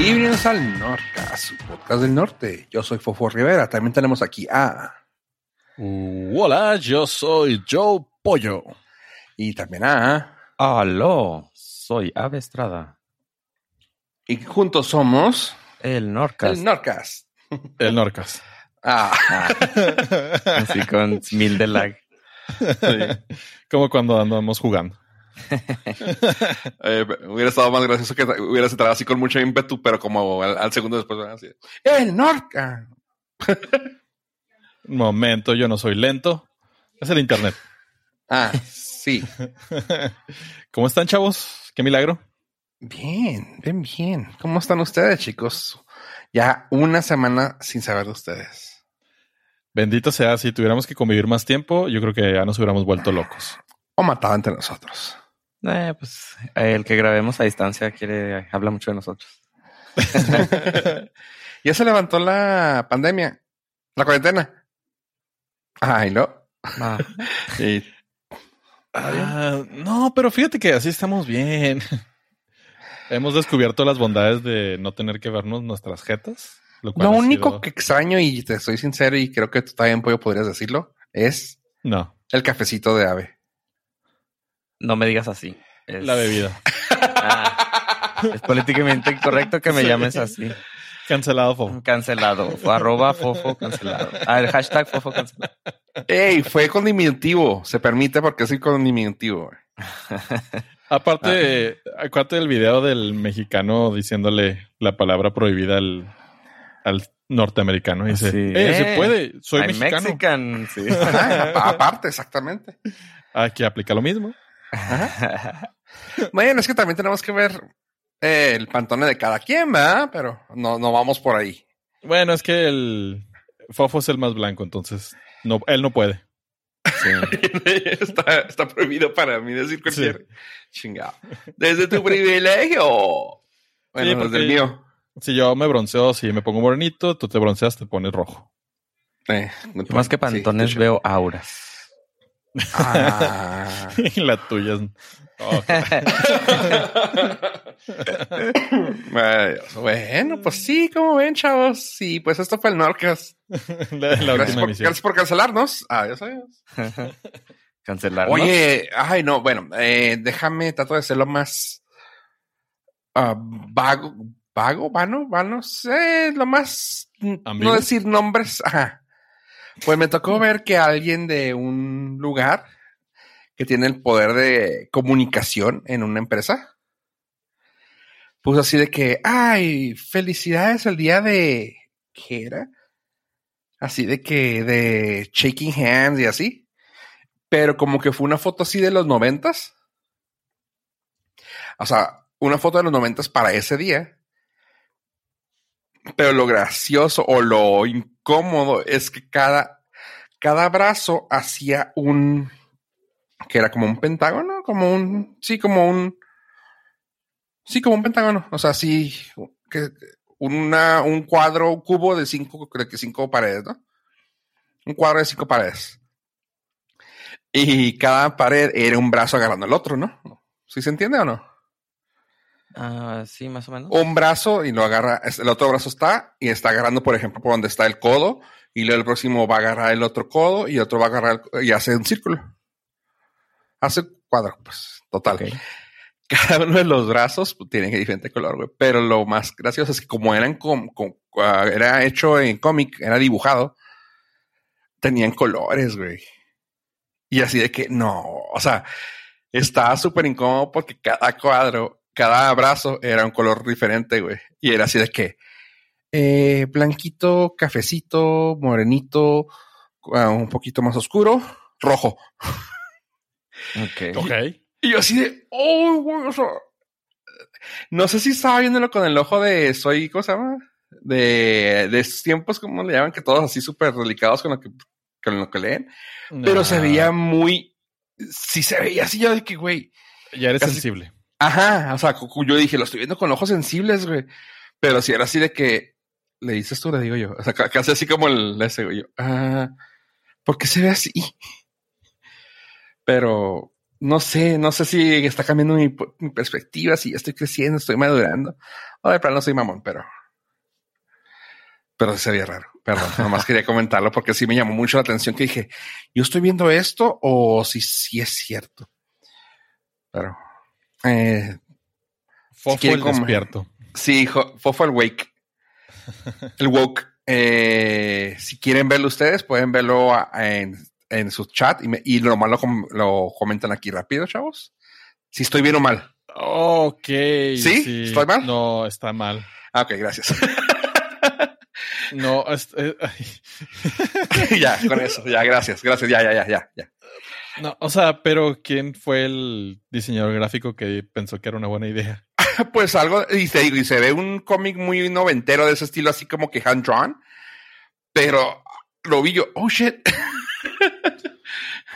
Y bienvenidos al Norca, su podcast del norte. Yo soy Fofo Rivera. También tenemos aquí a. Uh, hola, yo soy Joe Pollo. Y también a. Aló, soy Ave Estrada. Y juntos somos. El Norcas. El Norcas. El Norcas. Ah, Así con mil de lag. Sí. Como cuando andamos jugando. eh, hubiera estado más gracioso que hubieras entrado así con mucho ímpetu, pero como al, al segundo después. Así, El Norca. Un momento, yo no soy lento. Es el internet. Ah, sí. ¿Cómo están, chavos? Qué milagro. Bien, bien, bien. ¿Cómo están ustedes, chicos? Ya una semana sin saber de ustedes. Bendito sea, si tuviéramos que convivir más tiempo, yo creo que ya nos hubiéramos vuelto locos. O matado entre nosotros. Eh, pues el que grabemos a distancia quiere, habla mucho de nosotros. ya se levantó la pandemia, la cuarentena. Ay, no. Ah, Y Ah, no, pero fíjate que así estamos bien. Hemos descubierto las bondades de no tener que vernos nuestras jetas. Lo, cual Lo ha único sido- que extraño, y te soy sincero, y creo que tú también, Pollo, podrías decirlo, es No, el cafecito de ave. no me digas así. Es, la bebida. Ah, es políticamente incorrecto que me Sí. llames así. Cancelado, Fofo. Cancelado. Fue arroba fofo cancelado. Ah, el hashtag fofo cancelado. Ey, fue con diminutivo. Se permite porque soy con diminutivo. Aparte, eh, acuérdate del video del mexicano diciéndole la palabra prohibida al, al norteamericano. Y dice, Sí. "Eh, se puede, soy I'm mexicano. Mexican, sí. Ajá, a- aparte, exactamente. Aquí aplica lo mismo. Bueno, es que también tenemos que ver eh, el pantone de cada quien, ¿verdad? Pero no, no vamos por ahí. Bueno, es que el Fofo es el más blanco, entonces no, él no puede. está, está prohibido para mí decir cualquier chingado. Desde tu privilegio. Bueno, Sí, desde el mío. Si yo me bronceo, si me pongo morenito, tú te bronceas, te pones rojo. Eh, Más que sí, pantones veo auras. Ah. y la tuya es... Oh. Bueno, pues sí, como ven, chavos. Sí, pues esto fue el Norcas. la, la Gracias por, emisión. gracias por cancelarnos. Adiós, adiós. Cancelar. Oye, ay, no, bueno, eh, déjame, trato de ser lo más ah, vago, vago, vano, vano, sé, lo más, mm, ¿Ambiguo? no decir nombres, ajá. Pues me tocó ver que alguien de un lugar que tiene el poder de comunicación en una empresa, puso así de que, ay, felicidades el día de, ¿qué era? Así de que, de shaking hands y así pero como que fue una foto así de los noventas. O sea, una foto de los noventas para ese día. Pero lo gracioso o lo incómodo es que cada, cada brazo hacía un, que era como un pentágono, como un, sí, como un, sí, como un pentágono. O sea, sí, que una, un cuadro, un cubo de cinco, de que cinco paredes, ¿no? Un cuadro de cinco paredes. Y cada pared era un brazo agarrando el otro, ¿no? ¿Sí se entiende o no? Ah, sí, más o menos. Un brazo y lo agarra, el otro brazo está y está agarrando, por ejemplo, por donde está el codo, y luego el próximo va a agarrar el otro codo y otro va a agarrar el- y hace un círculo. Hace cuadro, pues, total. Cada uno de los brazos pues, tiene diferente color, güey. Pero lo más gracioso es que como eran com- com- ah, era hecho en cómic, era dibujado, tenían colores, güey. Y así de que no, o sea, estaba súper incómodo porque cada cuadro, cada brazo era un color diferente, güey. Y era así de que eh, blanquito, cafecito, morenito, ah, un poquito más oscuro, rojo. Ok. Ok. Y yo así de, oh, güey, o sea, no sé si estaba viéndolo con el ojo de soy, ¿cómo se llama? De, de esos tiempos, como le llaman, que todos así súper delicados con lo que, con lo que leen, pero se veía muy, sí se veía así yo de que, güey, Ya eres casi- sensible. Ajá, o sea, yo dije, lo estoy viendo con ojos sensibles, güey, pero si era así de que, le dices tú, le digo yo, o sea, ca- casi así como el, ese, güey, yo, ah, ¿por qué se ve así? Pero, no sé, no sé si está cambiando mi, mi perspectiva, si estoy creciendo, estoy madurando. O de plano soy mamón, pero. Pero se veía raro. Perdón, nomás quería comentarlo porque sí me llamó mucho la atención que dije, ¿yo estoy viendo esto o si sí es cierto? Pero. Eh, Fofo quieren el despierto. Sí, Fofo el Wake. El Woke. Eh, si quieren verlo ustedes, pueden verlo en, en su chat y, me- y lo malo lo comentan aquí rápido, chavos. Si estoy bien o mal. Ok. ¿Sí? ¿Estoy mal? No, está mal. Ah, ok, gracias. No, es- ya, con eso. Ya, gracias, gracias. Ya, ya, ya, ya, ya. No, o sea, pero ¿quién fue el diseñador gráfico que pensó que era una buena idea? Pues algo, y te digo, y se ve un cómic muy noventero de ese estilo, así como que hand drawn, pero lo vi yo, oh shit.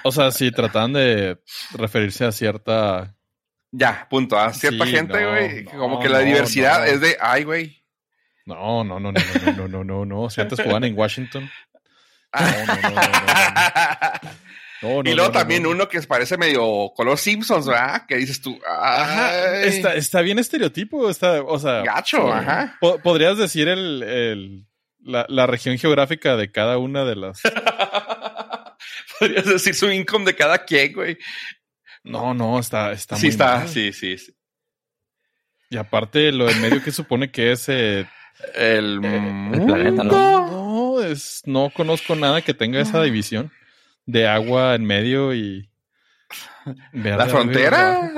O sea, si trataban de referirse a cierta. Ya, punto. A cierta Sí, gente, güey, no, como que la no, diversidad es de, ay, güey. No, no, no, no, no, no, no, no, no. Si antes jugaban en Washington. No, no, no, no, no, y luego no, no, también no. uno que parece medio color Simpsons, ¿verdad? Que dices tú, Ajá, está, está bien estereotipo, está, o sea, gacho, ajá. po- podrías decir el, el- la, la región geográfica de cada una de las. Podrías decir su income de cada quien, güey. No, no, está, está Sí, muy está, mal. sí, sí, sí. Y aparte, lo en medio que supone que es. eh, El, el planeta, ¿no? no, es, no conozco nada que tenga esa división de agua en medio y. La frontera.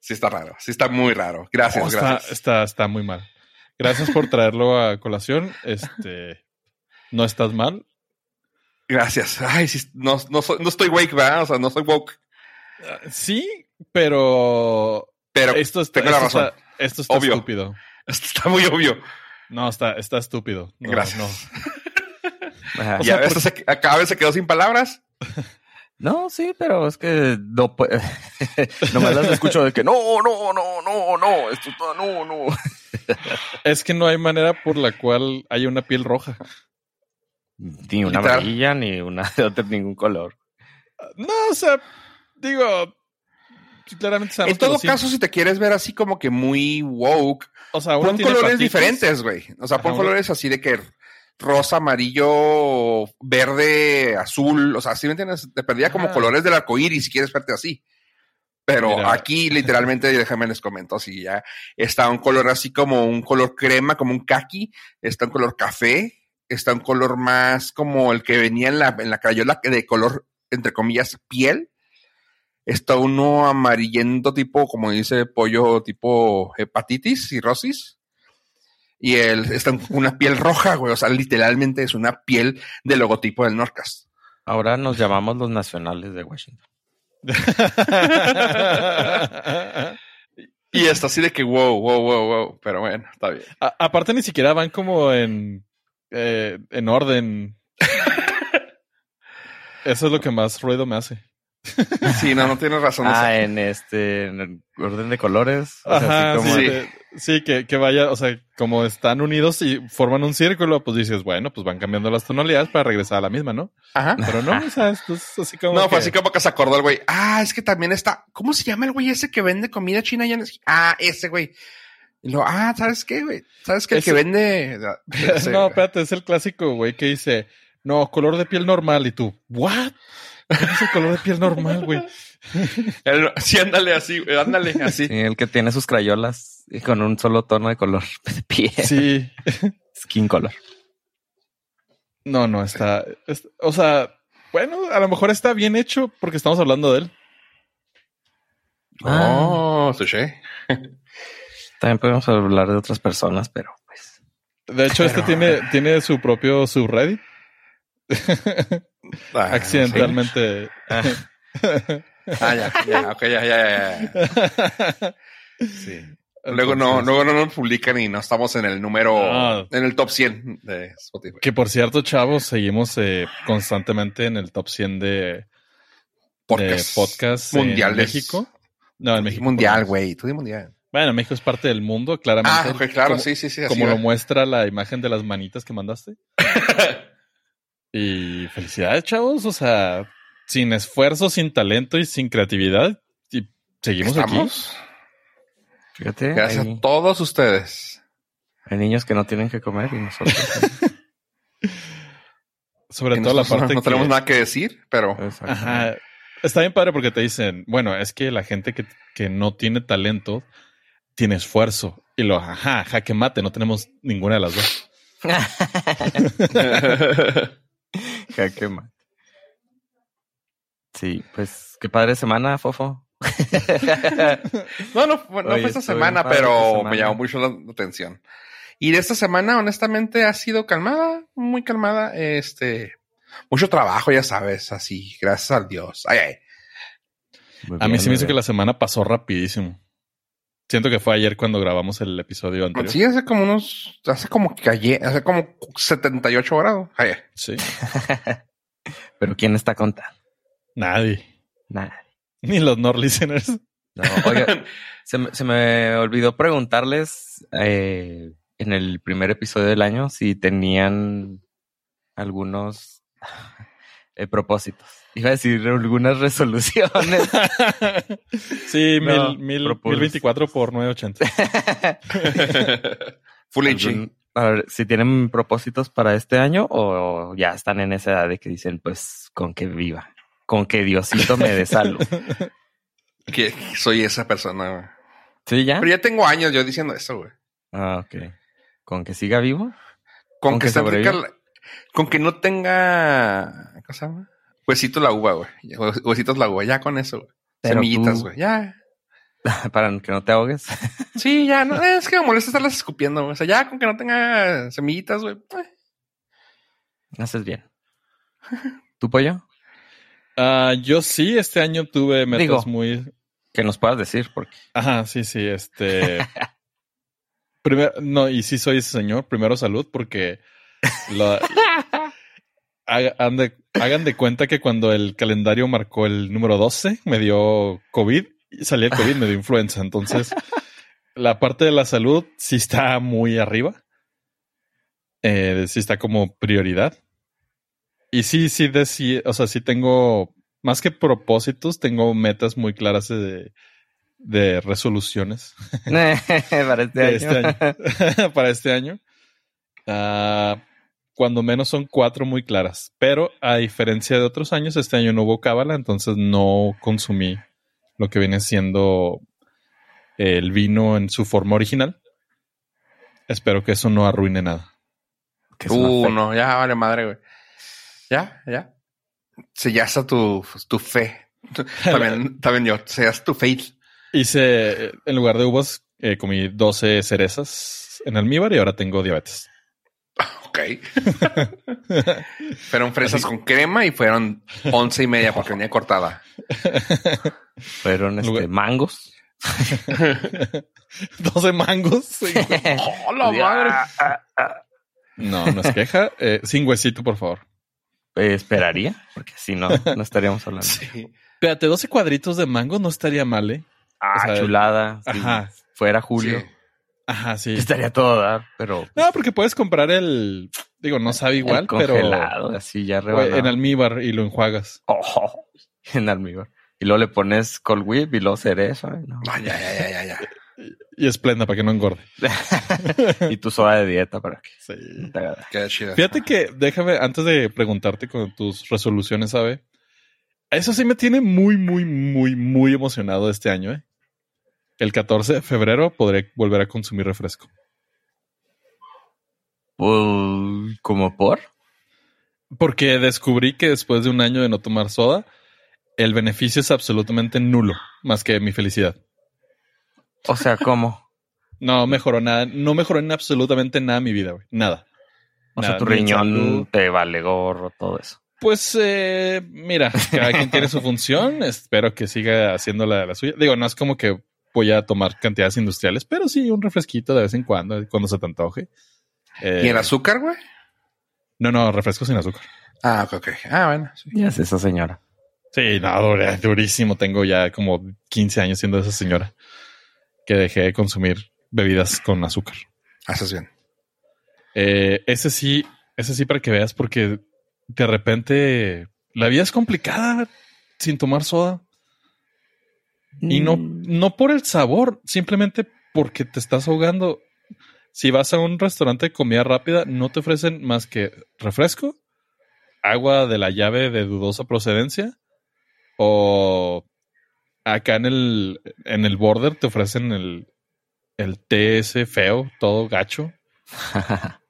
Sí está raro, sí está muy raro. Gracias, está, gracias. está, está muy mal. Gracias por traerlo a colación. Este. No estás mal. Gracias. Ay, sí, no, no, soy- no estoy wake, ¿verdad? O sea, no soy woke. Ah, Sí, pero. Pero esto está, tengo la esto razón. está, esto está Obvio. estúpido. esto está muy obvio. No, está, está estúpido. No, Gracias. No. Ajá. O y sea, a veces se, cada vez se quedó sin palabras. No, sí, pero es que no puede. Nomás las escucho de que no, no, no, no, no, esto está, no, no. Es que no hay manera por la cual haya una piel roja. Ni una amarilla, ni una de otro, ningún color. No, o sea, digo. Claramente sabemos En todo caso, si te quieres ver así como que muy woke, O sea, pon colores diferentes, güey. O sea, pon Ajá, colores así de que rosa, amarillo, verde, azul. O sea, si me entiendes? Te perdía como colores del arco iris si quieres verte así. Pero Mira. aquí, literalmente, déjame les comento así ya. Está un color así como un color crema, como un kaki. Está un color café. Está un color más como el que venía en la, en la crayola de color, entre comillas, piel. Está uno amarillento tipo, como dice pollo, tipo hepatitis, cirrosis. Y el, está una piel roja, güey. O sea, literalmente es una piel del logotipo del Norcas. Ahora nos llamamos los nacionales de Washington. Y está así de que wow, wow, wow, wow. Pero bueno, está bien. A- aparte ni siquiera van como en eh, en orden. Eso es lo que más ruido me hace. Sí, no, no tienes razón. Ah, en este, en el orden de colores. O sea, Ajá, así como sí, Sí. de- sí, que, que vaya, o sea, como están unidos y forman un círculo, pues dices, bueno, pues van cambiando las tonalidades para regresar a la misma, ¿no? Ajá. Pero no, o sea, esto es así como. No, que- fue así como que se acordó el güey. Ah, es que también está. ¿Cómo se llama el güey ese que vende comida china allá en es- Ah, ese güey. Y lo, ah, ¿sabes qué, güey? ¿Sabes qué? El Ese- que vende. No, espérate, es el clásico, güey, que dice, no, color de piel normal. Y tú, ¿what? ¿Qué es el color de piel normal, güey? El- sí, ándale así, güey, ándale así. Sí, el que tiene sus crayolas y con un solo tono de color de piel. Sí. Skin color. No, no, está, es- O sea, bueno, a lo mejor está bien hecho porque estamos hablando de él. Oh, touché. También podemos hablar de otras personas, pero pues. De hecho, este tiene, tiene su propio subreddit. Ah, accidentalmente. sí. Ah, ya, ya, ok, ya, ya, ya. Sí. Luego no, luego no nos publican y no estamos en el número, Ah. en el top 100 de Spotify. Que por cierto, chavos, seguimos eh, constantemente en el top 100 de Podcast. de podcast Mundiales. en México. No, en México. Mundial, güey. Tú di mundial. Bueno, México es parte del mundo, claramente. Ah, ok, claro, como, sí, sí, sí. así Como va. lo muestra la imagen de las manitas que mandaste. y felicidades, chavos. O sea, sin esfuerzo, sin talento y sin creatividad. Y seguimos aquí. Fíjate, Gracias hay, a todos ustedes. hay niños que no tienen que comer y nosotros. Sobre todo la parte no, no que- tenemos nada que decir, pero. Ajá. Está bien padre porque te dicen, bueno, es que la gente que, que no tiene talento tiene esfuerzo. Y lo, ajá, jaque mate, no tenemos ninguna de las dos. Jaque mate. Sí, pues qué padre semana, Fofo. no, no, fue- no Oye, fue esta semana, pero semana. me llamó mucho la atención. Y de esta semana, honestamente, ha sido calmada, muy calmada. Este, mucho trabajo, ya sabes, así, gracias a Dios. Ay, ay. Muy A mí sí me hizo que la semana pasó rapidísimo. Siento que fue ayer cuando grabamos el episodio anterior. Sí, hace como unos, hace como que ayer, hace como 78 grados. Ay, ay. Sí. Pero ¿quién está contando? Nadie. Nada. Ni los no listeners. No, oiga, se, me- se me olvidó preguntarles eh, en el primer episodio del año si tenían algunos eh, propósitos. Iba a decir algunas resoluciones. sí, No, mil, mil, propósitos. mil veinticuatro por 980. Full. Algún- a ver, si tienen propósitos para este año o ya están en esa edad de que dicen, pues, con que viva, con que Diosito me dé salud. Que soy esa persona, güey. ¿Sí, ya? Pero ya tengo años yo diciendo eso, güey. Ah, ok. ¿Con que siga vivo? Con, ¿Con que, que rica sobreviva? la- con que no tenga, ¿cómo se llama? Huesitos la uva, güey. Hue- Huesitos la uva, ya con eso, güey. Pero Semillitas, tú- güey. Ya. Para que no te ahogues. Sí, ya, no, es que me molesta estarlas escupiendo, güey. O sea, ya con que no tenga semillitas, güey. eh. Haces bien. ¿Tu pollo? Ah, yo sí, este año tuve metas Digo. muy, Que nos puedas decir, porque Ajá, sí, sí, este. Primero, no, y sí soy ese señor. Primero salud, porque de- hagan de cuenta que cuando el calendario marcó el número 12, me dio COVID y salí el COVID, me dio influenza. Entonces, la parte de la salud sí está muy arriba. Eh, sí está como prioridad. Y sí, sí, de- sí, o sea, sí tengo, más que propósitos, tengo metas muy claras de, de resoluciones para este de año. este año. para este año. Cuando menos son cuatro muy claras. Pero a diferencia de otros años, este año no hubo cábala, entonces no consumí lo que viene siendo el vino en su forma original. Espero que eso no arruine nada. Que Uh, fe. no, ya vale madre, güey. Ya, ya. Se ya está tu, tu fe. También, también yo. Se ya está tu faith. Hice, en lugar de uvas, eh, comí 12 cerezas en almíbar y ahora tengo diabetes. Ok. fueron fresas con crema y fueron once y media porque venía cortada. Fueron este, Lugar- mangos. 12 mangos. ¡Oh, la madre! No, no es queja. Eh, sin huesito, por favor. Eh, esperaría, porque si no, no estaríamos hablando. Sí. Espérate, 12 cuadritos de mango no estaría mal, ¿eh? Ah, O sea, chulada. Si ajá. fuera Julio, Sí. Ajá, sí. estaría todo dar, pero No, porque puedes comprar el. Digo, no sabe igual, el pero. congelado, así ya rebanado. en almíbar y lo enjuagas. Oh, en almíbar. Y luego le pones Cold Whip y luego cereza. ay, no. Ya, ya, ya, ya, ya. Y esplenda para que no engorde. y tu soda de dieta para que Sí. te haga- Qué chido. Fíjate que, déjame, antes de preguntarte con tus resoluciones, ¿sabe? Eso sí me tiene muy, muy, muy, muy emocionado este año, ¿eh? El 14 de febrero podré volver a consumir refresco. Pues, ¿Como por? Porque descubrí que después de un año de no tomar soda, el beneficio es absolutamente nulo, más que mi felicidad. O sea, ¿cómo? No mejoró nada, no mejoró en absolutamente nada mi vida, güey. Nada. O Nada, sea, tu riñón salud. te vale gorro, todo eso. Pues eh, mira, cada quien tiene su función. Espero que siga haciendo la, la suya. Digo, no es como que voy a tomar cantidades industriales, pero sí un refresquito de vez en cuando, cuando se te antoje. Eh, ¿Y el azúcar, güey? No, no, refresco sin azúcar. Ah, ok, ok. Ah, bueno. sí. Ya es esa señora. Sí, no, dura- durísimo. Tengo ya como 15 años siendo esa señora que dejé de consumir bebidas con azúcar. Haces bien. Eh, ese sí, ese sí para que veas, porque de repente la vida es complicada sin tomar soda. Y no, Mm, no por el sabor, simplemente porque te estás ahogando. Si vas a un restaurante de comida rápida, no te ofrecen más que refresco, agua de la llave de dudosa procedencia, o acá en el, en el border te ofrecen el, el té ese feo, todo gacho,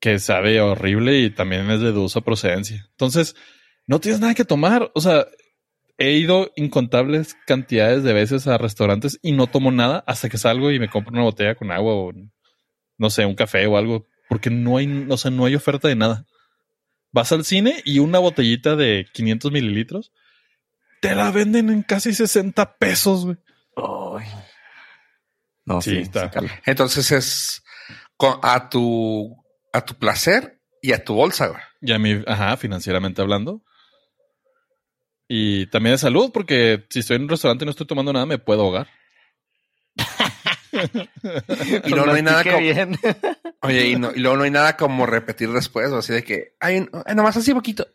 que sabe horrible y también es de dudosa procedencia. Entonces, no tienes nada que tomar. O sea, he ido incontables cantidades de veces a restaurantes y no tomo nada hasta que salgo y me compro una botella con agua o no sé, un café o algo, porque no hay, o sea, no hay oferta de nada. Vas al cine y una botellita de 500 mililitros te la venden en casi 60 pesos, güey. Ay. No, Sí, sí, está. sí. Entonces es con- a tu a tu placer y a tu bolsa, güey. Y a mí, ajá, financieramente hablando. Y también de salud, porque si estoy en un restaurante y no estoy tomando nada, me puedo ahogar. Y luego no hay nada como, bien. oye, y, no- y luego no hay nada como repetir después, o así de que, ay, no- ay, nomás así poquito.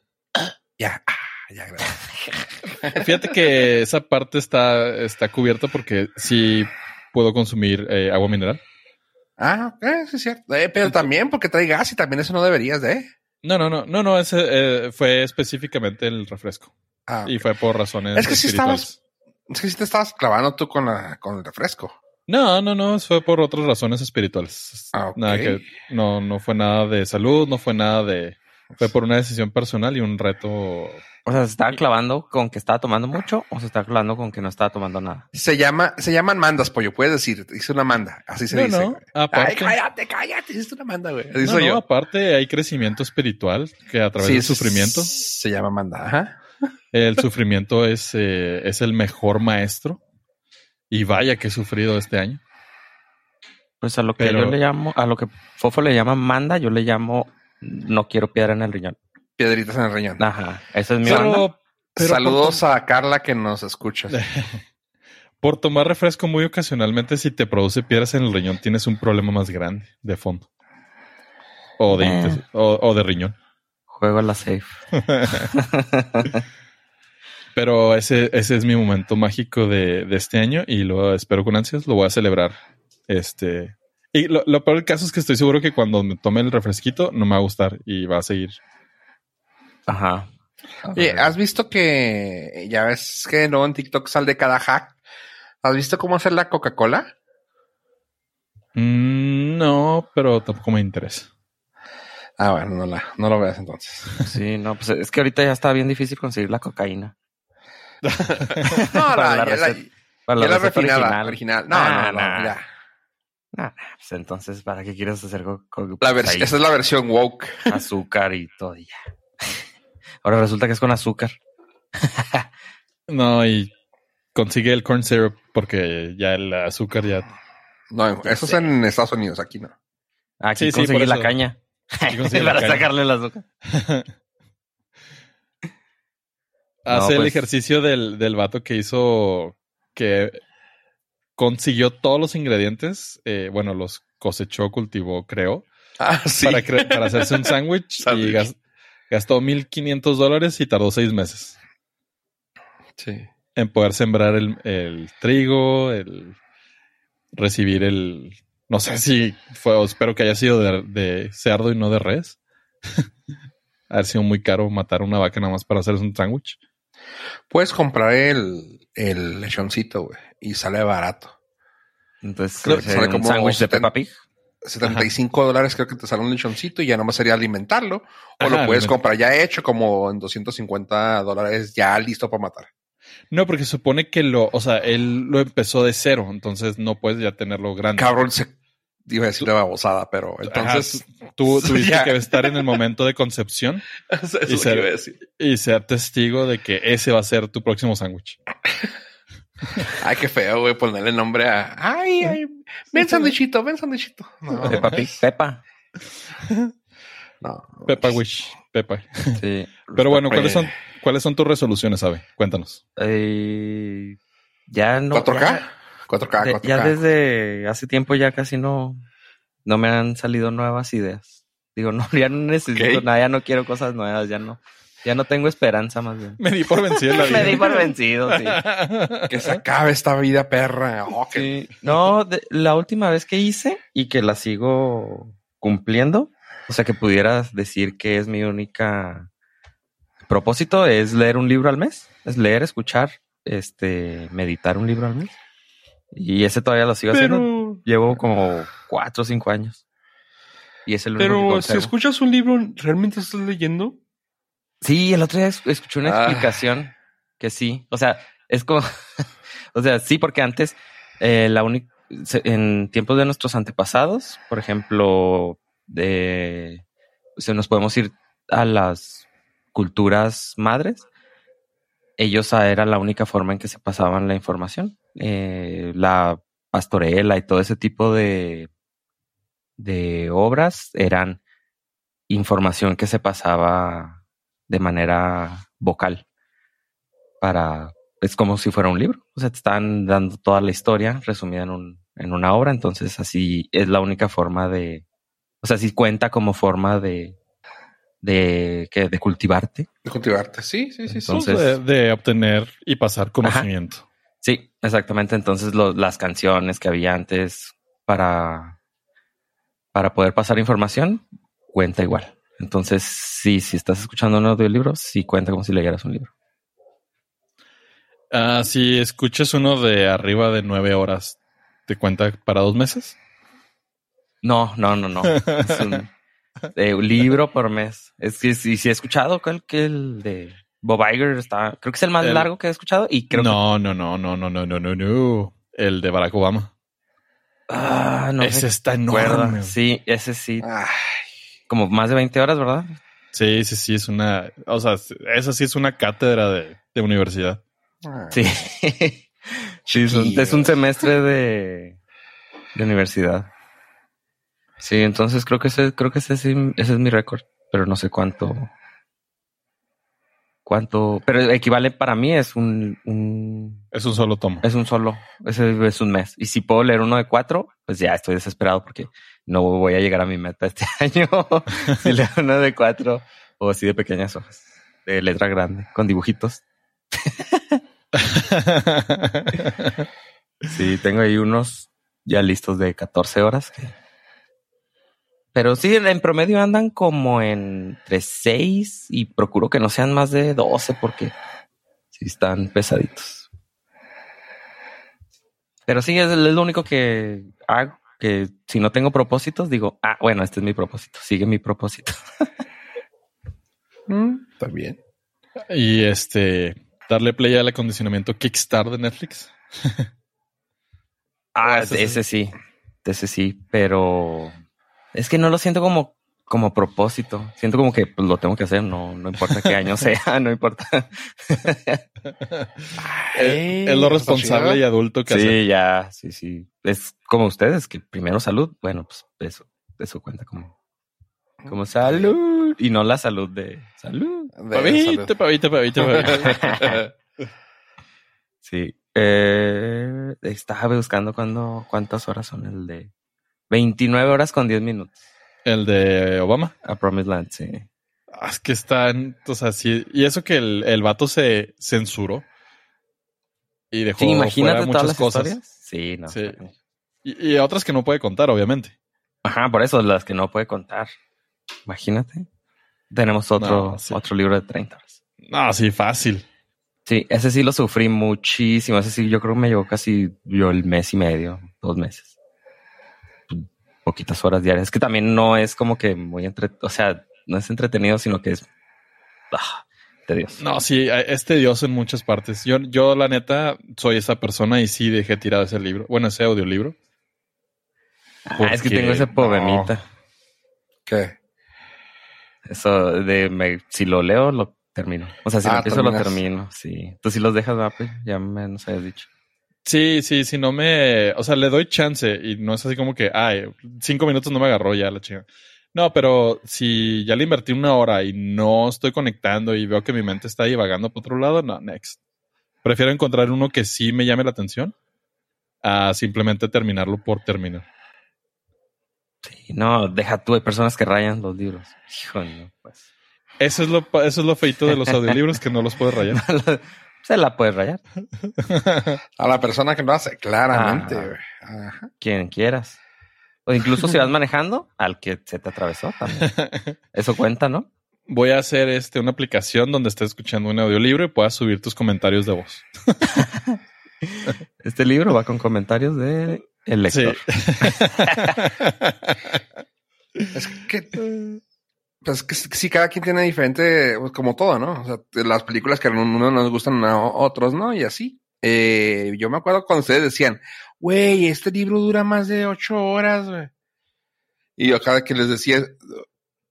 Ya, ah, ya, gracias. Fíjate que esa parte está, está cubierta porque sí puedo consumir eh, agua mineral. Ah, ok, sí es cierto. Eh, pero también porque trae gas y también eso no deberías de. No, no, no, no, no, ese eh, fue específicamente el refresco. Ah, Y fue por razones Es que sí espirituales. estabas- es que si te estabas clavando tú con la, con el refresco. No, no, no, fue por otras razones espirituales. Ah, ok. Nada que, no, no fue nada de salud, no fue nada de, fue por una decisión personal y un reto. O sea, ¿se estaba clavando con que estaba tomando mucho o se estaba clavando con que no estaba tomando nada? Se llama, se llaman mandas, pollo. Puedes decir, hice una manda. Así se No, dice. no, aparte. Ay, cállate, cállate. Hiciste una manda, güey. Así No, soy no, yo. aparte hay crecimiento espiritual que a través Sí, del sufrimiento, Se llama manda. Ajá. El sufrimiento es, eh, es el mejor maestro. Y vaya que he sufrido este año. Pues a lo que Pero- yo le llamo, a lo que Fofo le llama manda, yo le llamo no quiero piedra en el riñón. Piedritas en el riñón. Ajá, esa es mi banda. Pero, pero Saludos a Carla que nos escucha. por, tomar refresco muy ocasionalmente, si te produce piedras en el riñón, tienes un problema más grande de fondo. O de, Eh. o de riñón. Juego a la safe. Pero ese, ese es mi momento mágico de, de este año y lo espero con ansias. Lo voy a celebrar. Este. Y lo, lo peor del caso es que estoy seguro que cuando me tome el refresquito no me va a gustar y va a seguir. Ajá. Oye, ¿has visto que ya ves que luego en TikTok sale de cada hack? ¿Has visto cómo hacer la Coca-Cola? Mm, no, pero tampoco me interesa. Ah, bueno, no, la, no lo veas entonces. Sí, no, pues es que ahorita ya está bien difícil conseguir la cocaína. No, Para la, la receta- Para la refinada, original. original. No, Ah, no, no, nah. ya. Nah, pues entonces, ¿para qué quieres hacer co- co- La pues esa es la versión woke. azúcar y todo y ya? Ahora resulta que es con azúcar. No, y consigue el corn syrup porque ya el azúcar ya. No, eso es en Estados Unidos, aquí no. Aquí Sí, sí, conseguí por la caña. La Para sacarle el azúcar. Hace el pues- ejercicio del, del vato que hizo que consiguió todos los ingredientes. eh, bueno, los cosechó, cultivó, creó. Ah, sí. para, cre- para hacerse un sándwich y gas- gastó 1.500 dólares y tardó seis meses Sí. en poder sembrar el, el trigo, el recibir el... No sé si fue, o espero que haya sido de, de cerdo y no de res. Haber sido muy caro matar una vaca nada más para hacerse un sándwich. Puedes comprar el, el lechoncito, güey, y sale barato. Entonces, Creo que ¿sería sale un como sándwich de 70. Peppa Pig. 75 dólares creo que te sale un lechoncito y ya nomás sería alimentarlo. O lo puedes comprar ya hecho, como en 250 dólares ya listo para matar. No, porque supone que lo, o sea, él lo empezó de cero, entonces no puedes ya tenerlo grande. Cabrón, se iba a decir una babosada, pero entonces... Ajá, tú tuviste Ya. que estar en el momento de concepción Eso es Y lo se- que iba a decir. y ser testigo de que ese va a ser tu próximo sándwich. Ay, qué feo, güey, ponerle nombre a... Ay, ay, ven sanduichito, ven sanduichito. No, Peppa Pig. Peppa. no. Peppa Wish, Peppa. Sí. Pero bueno, ¿cuáles son, ¿cuáles son tus resoluciones, Abe? Cuéntanos. Eh, ya no. 4K, ya- 4K, de- 4K. ya desde hace tiempo ya casi no, no me han salido nuevas ideas. Digo, no, ya no necesito Ok. nada, ya no quiero cosas nuevas, ya no. Ya no tengo esperanza más bien. Me di por vencido en la vida. Me di por vencido, sí. Que se acabe esta vida perra. Oh, que- Sí. No, de- la última vez que hice y que la sigo cumpliendo, o sea que pudieras decir que es mi única propósito es leer un libro al mes, es leer, escuchar, este, meditar un libro al mes. Y ese todavía lo sigo haciendo. Llevo como cuatro o cinco años. Y es el único que pero si conservo. escuchas un libro, ¿realmente estás leyendo? Sí, el otro día es- escuché una Ah. explicación que sí. O sea, es como. o sea, sí, porque antes, eh, la única. En tiempos de nuestros antepasados, por ejemplo, de. O sea, nos podemos ir a las culturas madres. Ellos ah, era la única forma en que se pasaban la información. Eh, la pastorela y todo ese tipo de, de obras eran información que se pasaba de manera vocal para es como si fuera un libro o sea te están dando toda la historia resumida en un en una obra entonces así es la única forma de o sea sí cuenta como forma de de que de cultivarte De cultivarte. Sí, sí, sí. sí. Entonces- de, de obtener y pasar conocimiento. sí exactamente entonces lo- las canciones que había antes para para poder pasar información cuenta igual entonces sí si estás escuchando un audiolibro sí cuenta como si leyeras un libro Ah, si escuchas uno de arriba de nueve horas, ¿te cuenta para dos meses? No, no, no, no. Es un, eh, un libro por mes. Es que si, si he escuchado creo que el de Bob Iger está, creo que es el más El- largo que he escuchado y creo que no, no, no, no, no, no, no, no, no. El de Barack Obama. ah, no Ese sé está enorme. Sí, ese sí, Ay, como más de 20 horas, ¿verdad? Sí, sí, sí, es una, o sea, esa sí es una cátedra de, de universidad. ay. Sí. Sí, es un, es un semestre de, de universidad. Sí, entonces creo que ese, creo que ese, ese es mi récord, pero no sé cuánto. Cuánto, pero equivale para mí es un, un Es un solo tomo. Es un solo, ese es un mes. Y si puedo leer uno de cuatro, pues ya estoy desesperado porque no voy a llegar a mi meta este año. si leo uno de cuatro o así de pequeñas hojas, de letra grande, con dibujitos. Sí, tengo ahí unos ya listos de 14 horas. que- Pero sí, en promedio andan como entre 6 y procuro que no sean más de 12 porque sí están pesaditos. Pero sí, es, lo único que hago, que si no tengo propósitos, digo, ah, bueno, este es mi propósito, sigue mi propósito. Mm, bien. y este, darle play al acondicionamiento Kickstarter de Netflix. Ah, ese sí, ese sí, pero es que no lo siento como, como propósito. Siento como que pues, lo tengo que hacer, no, no importa qué año sea, no importa. es, es lo responsable y adulto que hace. Sí, ya, sí, sí. Es como ustedes, que primero salud, bueno, pues eso, eso cuenta como, como salud y no la salud de salud. De Pavito, pavito, pavito, pavito. Sí. Eh, estaba buscando cuando, cuántas horas son el de 29 horas con 10 minutos. El de Obama. A Promised Land, sí. Ah, Es que están, o sea, sí. Y eso que el, el vato se censuró. Y dejó Sí, imagínate fuera todas las cosas. historias. Sí, no. Sí. Y, y otras que no puede contar, obviamente. Ajá, por eso las que no puede contar. Imagínate. Tenemos otro, No, sí. otro libro de 30 horas. No, sí, fácil. Sí, ese sí lo sufrí muchísimo. Ese sí, yo creo que me llevó casi yo el mes y medio, dos meses. Poquitas horas diarias. Es que también no es como que muy entre, o sea, no es entretenido, sino que es ah, tedioso. No, sí, es tedioso en muchas partes. Yo, yo, la neta, soy esa persona y sí dejé tirado ese libro. Bueno, ese audiolibro. Ah, es que tengo ese no. problemita. ¿Qué? Eso de me, si lo leo, lo termino. O sea, si Ah, lo empiezo, lo termino. Sí. Tú si los dejas, pues, ya me nos habías dicho. Sí, sí, si no me, o sea, le doy chance y no es así como que, ay, cinco minutos no me agarró ya la chinga. No, pero si ya le invertí una hora y no estoy conectando y veo que mi mente está divagando por otro lado, no, next. Prefiero encontrar uno que sí me llame la atención a simplemente terminarlo por terminar. Sí, no, deja tú, hay personas que rayan los libros. Hijo, no, pues. Eso es lo, eso es lo feito de los audiolibros que no los puedes rayar. Se la puedes rayar. A la persona que lo hace, claramente. Ah. Ajá. Quien quieras. O incluso si vas manejando, al que se te atravesó también. Eso cuenta, ¿no? Voy a hacer este una aplicación donde estés escuchando un audiolibro y puedas subir tus comentarios de voz. Este libro va con comentarios de el lector. Es que, pues que sí, cada quien tiene diferente, pues, como todo, ¿no? O sea, las películas que a uno nos gustan a otros, ¿no? Y así. Eh, yo me acuerdo cuando ustedes decían, güey, este libro dura más de ocho horas, güey. Y yo cada que les decía,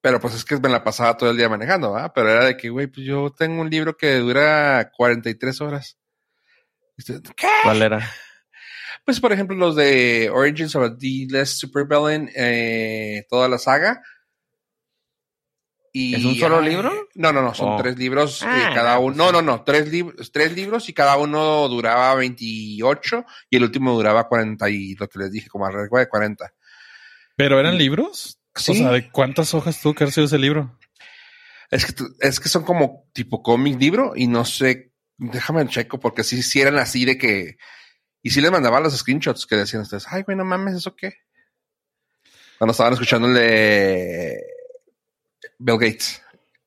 pero pues es que me la pasaba todo el día manejando, ¿verdad? Pero era de que, güey, pues yo tengo un libro que dura 43 horas. ¿Qué? ¿Cuál era? Pues, por ejemplo, los de Origins of a D-Less Supervillain, eh, toda la saga. Y, ¿Es un solo libro? No, no, no, son Oh. tres libros eh, Ah, cada no, uno. pues No, sí. no, no, tres, lib- tres libros y cada uno duraba 28 y el último duraba 40 y lo que les dije, como alrededor de 40. ¿Pero eran libros? Sí. O sea, ¿de cuántas hojas tuvo que haber sido ese libro? Es que, es que son como tipo cómic libro y no sé, déjame checo porque sí, sí eran así de que, y sí les mandaba los screenshots que decían ustedes, ay, güey, no mames, ¿eso qué? Cuando estaban escuchando el de Bill Gates.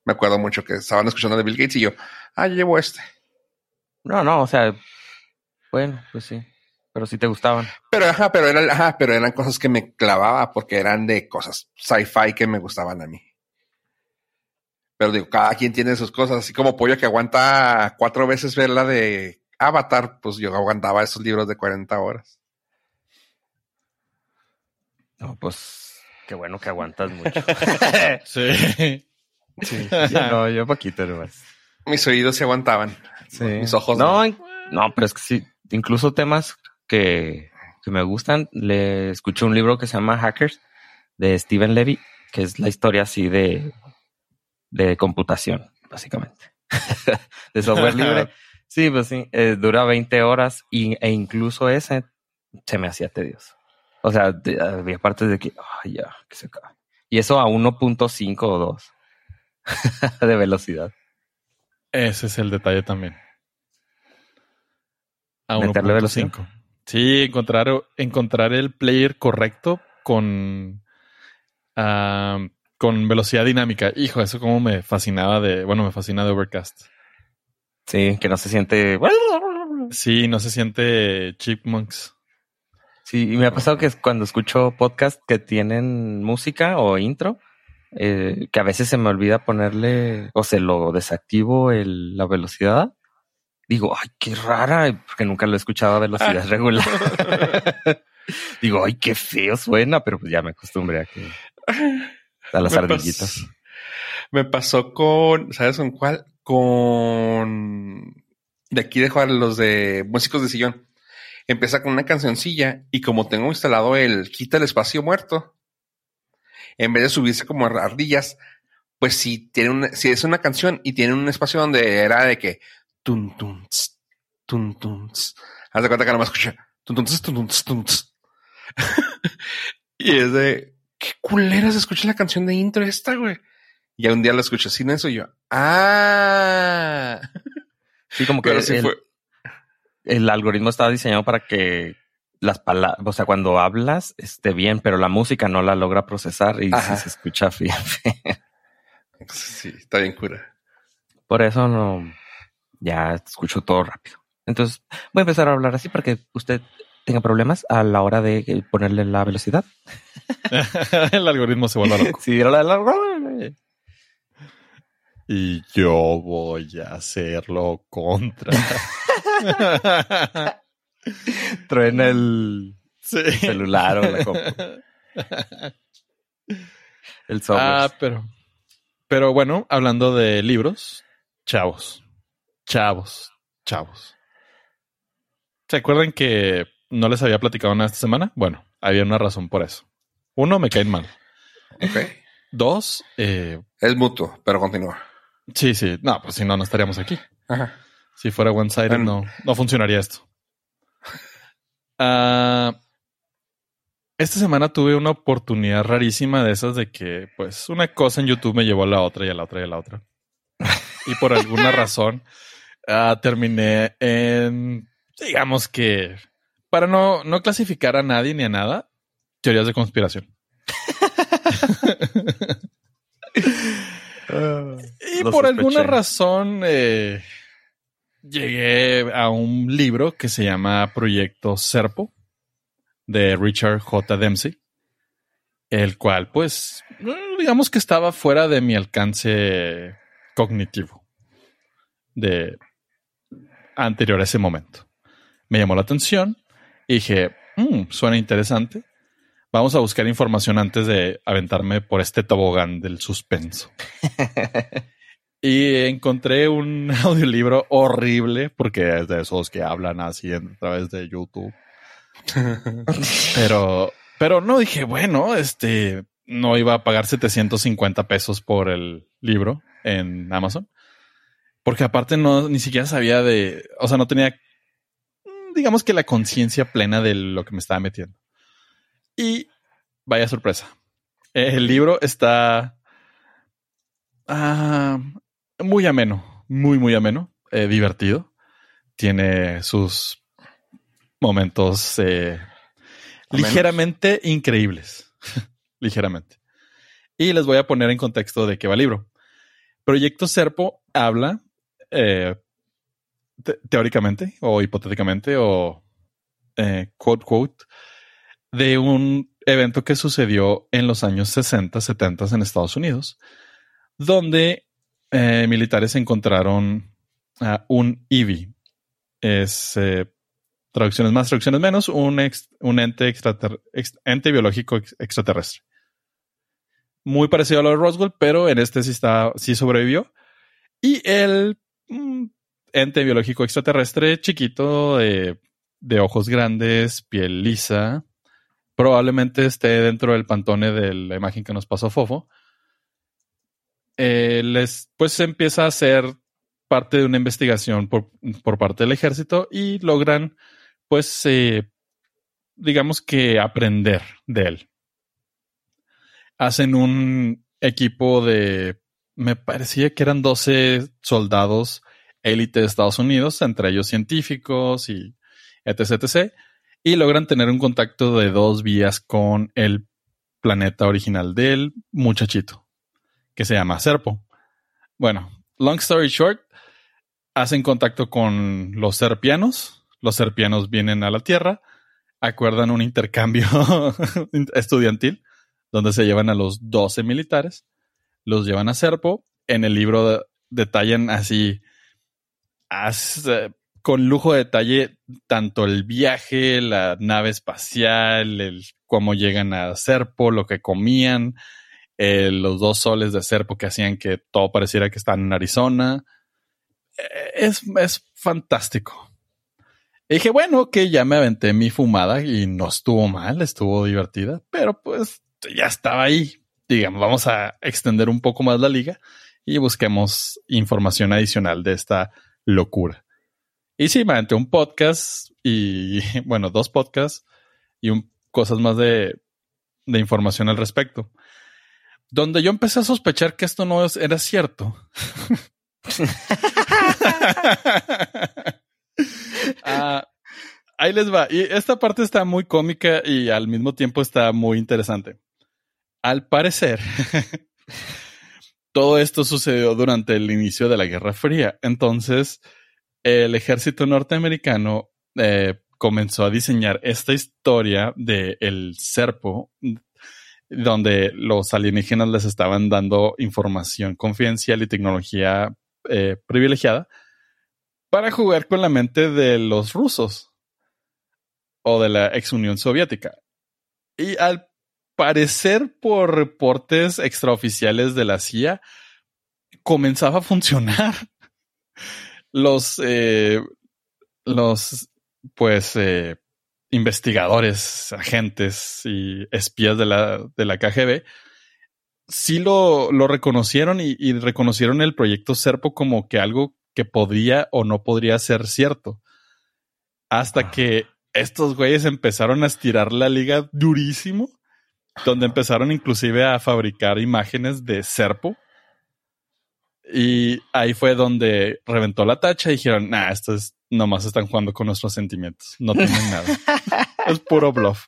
Me acuerdo mucho que estaban escuchando de Bill Gates y yo, ah, yo llevo este. No, no, o sea, bueno, pues sí. Pero sí te gustaban. Pero, ajá, pero eran, ajá, pero eran cosas que me clavaba porque eran de cosas sci-fi que me gustaban a mí. Pero digo, cada quien tiene sus cosas, así como Pollo que aguanta cuatro veces ver la de Avatar, pues yo aguantaba esos libros de 40 horas. No, pues qué bueno que aguantas mucho. Sí. sí, yo no, yo poquito nomás. Mis oídos se aguantaban. Sí. Mis ojos No, no, pero es que sí, incluso temas que, que me gustan. Le escuché un libro que se llama Hackers de Steven Levy, que es la historia así de, de computación, básicamente. de software libre. Sí, pues sí, eh, dura 20 horas y, e incluso ese se me hacía tedioso. O sea, de- había partes de que, ay, ya, que se acabe. Y eso a 1.5 o 2 de velocidad. Ese es el detalle también. A Meterle 1.5. Sí, encontrar, encontrar el player correcto con, ah, con velocidad dinámica. Hijo, eso como me fascinaba de, bueno, me fascina de Overcast. Sí, que no se siente. Sí, no se siente chipmunks. Sí, y me ha pasado que cuando escucho podcast que tienen música o intro, eh, que a veces se me olvida ponerle o se lo desactivo el, la velocidad. Digo, ay, qué rara, porque nunca lo he escuchado a velocidad regular. Digo, ay, qué feo suena, pero pues ya me acostumbré a que a las Me ardillitas. pas- Me pasó con, ¿sabes con cuál? Con de aquí de jugar los de músicos de sillón. Empieza con una cancioncilla y como tengo instalado el quita el espacio muerto, en vez de subirse como ardillas, pues si tiene una, si es una canción y tiene un espacio donde era de que tun tun ts, tun haz de cuenta que no me escucha tun tun ts, tun tun y es de qué culera se escucha la canción de intro esta, güey. Y un día lo escucho sin eso y yo, ah, Sí, como que pero sí fue. El algoritmo estaba diseñado para que las palabras, o sea, cuando hablas esté bien, pero la música no la logra procesar y sí se escucha bien. Sí, está bien cura. Por eso no, ya escucho todo rápido. Entonces, voy a empezar a hablar así para que usted tenga problemas a la hora de ponerle la velocidad. el algoritmo se vuelve loco. Sí, la, la- Y yo voy a hacerlo contra. truena el sí. celular o la compu. El software. Ah, pero. Pero bueno, hablando de libros, chavos. Chavos. Chavos. ¿Se acuerdan que no les había platicado nada esta semana? Bueno, había una razón por eso. Uno, me caen mal. Ok. Dos, eh, Es mutuo, pero continúa. Sí, sí. No, pues si no, no estaríamos aquí. Ajá. Si fuera one-sided, no, no funcionaría esto. Ah, esta semana tuve una oportunidad rarísima de esas de que, pues, una cosa en YouTube me llevó a la otra y a la otra y a la otra. y por alguna razón uh, terminé en, digamos que, para no, no clasificar a nadie ni a nada, teorías de conspiración. y por alguna razón eh, llegué a un libro que se llama Proyecto Serpo de Richard J. Dempsey, el cual pues digamos que estaba fuera de mi alcance cognitivo de anterior a ese momento. Me llamó la atención y dije, mm, suena interesante. Vamos a buscar información antes de aventarme por este tobogán del suspenso. y encontré un audiolibro horrible porque es de esos que hablan así a través de YouTube pero, pero no dije, bueno, este no iba a pagar 750 pesos por el libro en Amazon. Porque aparte no, ni siquiera sabía de, o sea, no tenía, digamos que la conciencia plena de lo que me estaba metiendo. Y vaya sorpresa. El libro está ah, muy ameno, muy, muy ameno, eh, divertido. Tiene sus momentos eh, ligeramente increíbles. ligeramente. Y les voy a poner en contexto de qué va el libro. Proyecto Serpo habla, eh, teóricamente o hipotéticamente o quote quote, de un evento que sucedió en los años 60, 70 en Estados Unidos, donde militares encontraron un IVI. Es traducciones más, traducciones menos, un, ente biológico extraterrestre. Muy parecido a lo de Roswell, pero en este sí, está, sí sobrevivió. Y el mm, ente biológico extraterrestre chiquito, de, ojos grandes, piel lisa, probablemente esté dentro del pantone de la imagen que nos pasó Fofo. Eh, les, pues empieza a ser parte de una investigación por, por parte del ejército y logran pues, eh, digamos que aprender de él. Hacen un equipo de, me parecía que eran 12 soldados élite de Estados Unidos, entre ellos científicos y etc, etc. Y logran tener un contacto de dos vías con el planeta original del muchachito, que se llama Serpo. Bueno, long story short, hacen contacto con los serpianos, los serpianos vienen a la Tierra, acuerdan un intercambio estudiantil donde se llevan a los 12 militares, los llevan a Serpo. En el libro detallan así, con lujo de detalle, tanto el viaje, la nave espacial, el cómo llegan a Serpo, lo que comían, eh, los dos soles de Serpo que hacían que todo pareciera que están en Arizona. Eh, es, es fantástico. Y dije, bueno, que ya me aventé mi fumada y no estuvo mal, estuvo divertida, pero pues ya estaba ahí. Digamos, vamos a extender un poco más la liga y busquemos información adicional de esta locura. Y sí, me aventé un podcast y, bueno, dos podcasts y cosas más de, de información al respecto. Donde yo empecé a sospechar que esto no era cierto. Ah, ahí les va. Y esta parte está muy cómica y al mismo tiempo está muy interesante. Al parecer, todo esto sucedió durante el inicio de la Guerra Fría. Entonces, el ejército norteamericano eh, comenzó a diseñar esta historia del el Serpo, donde los alienígenas les estaban dando información confidencial y tecnología eh, privilegiada para jugar con la mente de los rusos o de la ex Unión Soviética. Y al parecer, por reportes extraoficiales de la CIA, comenzaba a funcionar. Los, eh, los, pues, eh, investigadores, agentes y espías de la, de la KGB sí lo, lo reconocieron y, y, reconocieron el proyecto Serpo como que algo que podría o no podría ser cierto. Hasta ah. que estos güeyes empezaron a estirar la liga durísimo, donde empezaron inclusive a fabricar imágenes de Serpo. Y ahí fue donde reventó la tacha y dijeron, nah, estos nomás están jugando con nuestros sentimientos, no tienen nada. es puro bluff.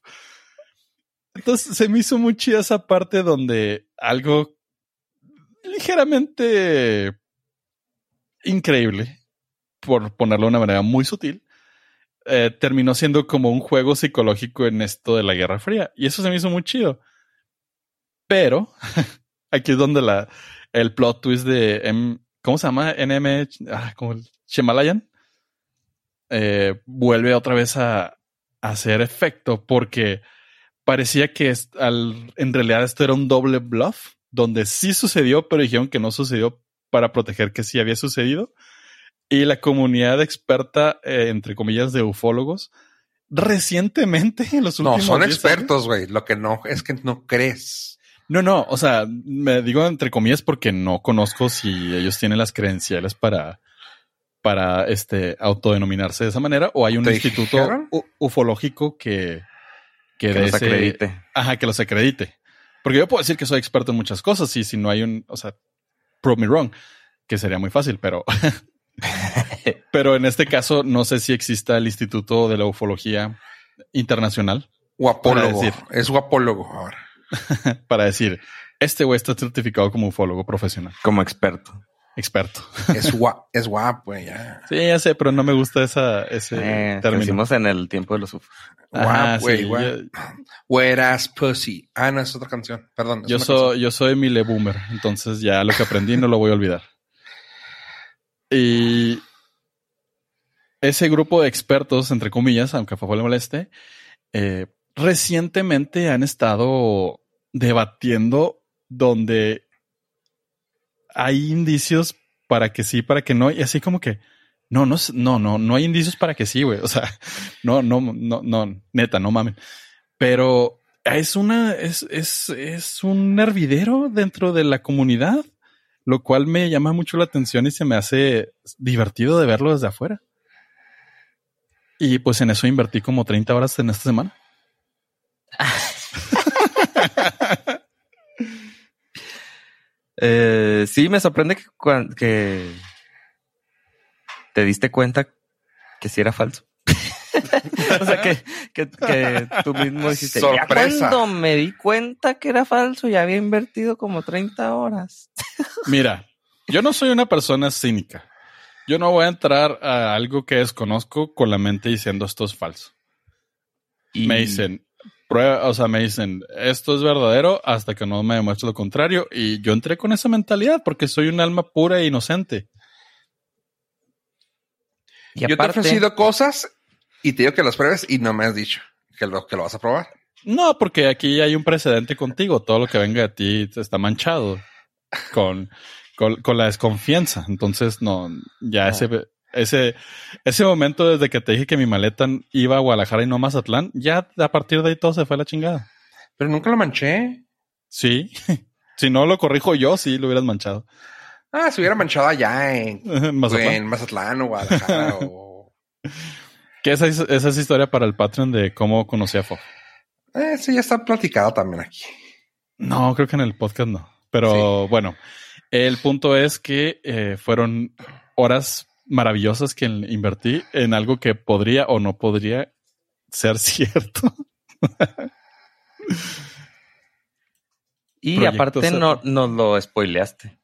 Entonces se me hizo muy chida esa parte donde algo ligeramente increíble, por ponerlo de una manera muy sutil, eh, terminó siendo como un juego psicológico en esto de la Guerra Fría. Y eso se me hizo muy chido. Pero aquí es donde la, el plot twist de M, ¿cómo se llama? NM, ah, como el Shemalayan, eh, vuelve otra vez a, a, hacer efecto porque parecía que es, al, en realidad esto era un doble bluff, donde sí sucedió, pero dijeron que no sucedió para proteger que sí había sucedido. Y la comunidad experta, eh, entre comillas, de ufólogos, recientemente, en los últimos No, son expertos, güey. Lo que no es que no crees. No, no, o sea, me digo entre comillas porque no conozco si ellos tienen las credenciales para, para este autodenominarse de esa manera o hay un instituto ufológico que, que, que los acredite. Ajá, que los acredite. Porque yo puedo decir que soy experto en muchas cosas y si no hay un, o sea, prove me wrong, que sería muy fácil, pero Pero en este caso, no sé si exista el Instituto de la Ufología Internacional. Guapólogo. es guapólogo ahora. para decir, este güey está certificado como ufólogo profesional. Como experto. Experto. Es, es guapo, ya. Sí, ya sé, pero no me gusta esa, ese eh, término. en el tiempo de los ufos. Guapo, güey. Whereas Pussy. Ah, no, es otra canción. Perdón. Yo soy, yo soy Mile Boomer, entonces ya lo que aprendí no lo voy a olvidar. Y ese grupo de expertos, entre comillas, aunque a favor le moleste, eh, recientemente han estado debatiendo donde hay indicios para que sí, para que no, y así como que no, no, no, no, no hay indicios para que sí, güey. O sea, no, no, no, no, neta, no mamen. Pero es una, es, es, es un hervidero dentro de la comunidad lo cual me llama mucho la atención y se me hace divertido de verlo desde afuera. Y pues en eso invertí como 30 horas en esta semana. eh, sí, me sorprende que, que, te diste cuenta que sí era falso. o sea, que, que, que, tú mismo dijiste, ya cuando me di cuenta que era falso, ya había invertido como 30 horas. Mira, yo no soy una persona cínica. Yo no voy a entrar a algo que desconozco con la mente diciendo esto es falso. Y... Me dicen, prueba, o sea, me dicen, esto es verdadero hasta que no me demuestre lo contrario. Y yo entré con esa mentalidad porque soy un alma pura e inocente. Y yo te he ofrecido cosas y te digo que las pruebes y no me has dicho que lo, que lo vas a probar. No, porque aquí hay un precedente contigo. Todo lo que venga de ti está manchado con, con, la desconfianza. Entonces, no, ya ese, ese, ese momento desde que te dije que mi maleta iba a Guadalajara y no a Mazatlán, ya a partir de ahí todo se fue a la chingada. Pero nunca lo manché. Sí. si no lo corrijo yo, sí lo hubieras manchado. Ah, se hubiera manchado allá en Mazatlán, en Mazatlán o Guadalajara o... ¿Qué es esa, esa historia para el Patreon de cómo conocí a Fo? Eh, sí, ya está platicado también aquí. No, creo que en el podcast no. Pero bueno, el punto es que eh, fueron horas maravillosas que invertí en algo que podría o no podría ser cierto. y aparte no nos lo spoileaste.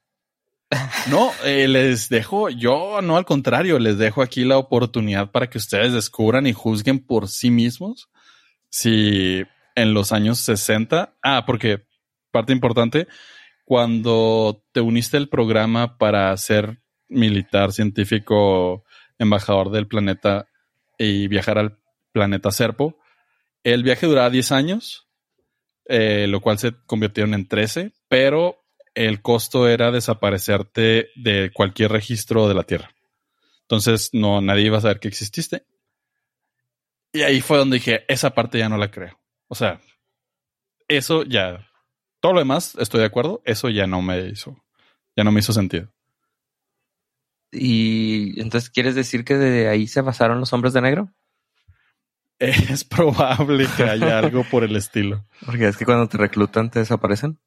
No, eh, les dejo, yo no al contrario, les dejo aquí la oportunidad para que ustedes descubran y juzguen por sí mismos si en los años 60, ah, porque parte importante, cuando te uniste al programa para ser militar, científico, embajador del planeta y viajar al planeta Serpo, el viaje duraba 10 años, eh, lo cual se convirtieron en 13, pero el costo era desaparecerte de cualquier registro de la Tierra. Entonces, no, nadie iba a saber que exististe. Y ahí fue donde dije, esa parte ya no la creo. O sea, eso ya, todo lo demás, estoy de acuerdo, eso ya no me hizo, ya no me hizo sentido. Y entonces, ¿quieres decir que de ahí se basaron los hombres de negro? Es probable que haya algo por el estilo. Porque es que cuando te reclutan te desaparecen.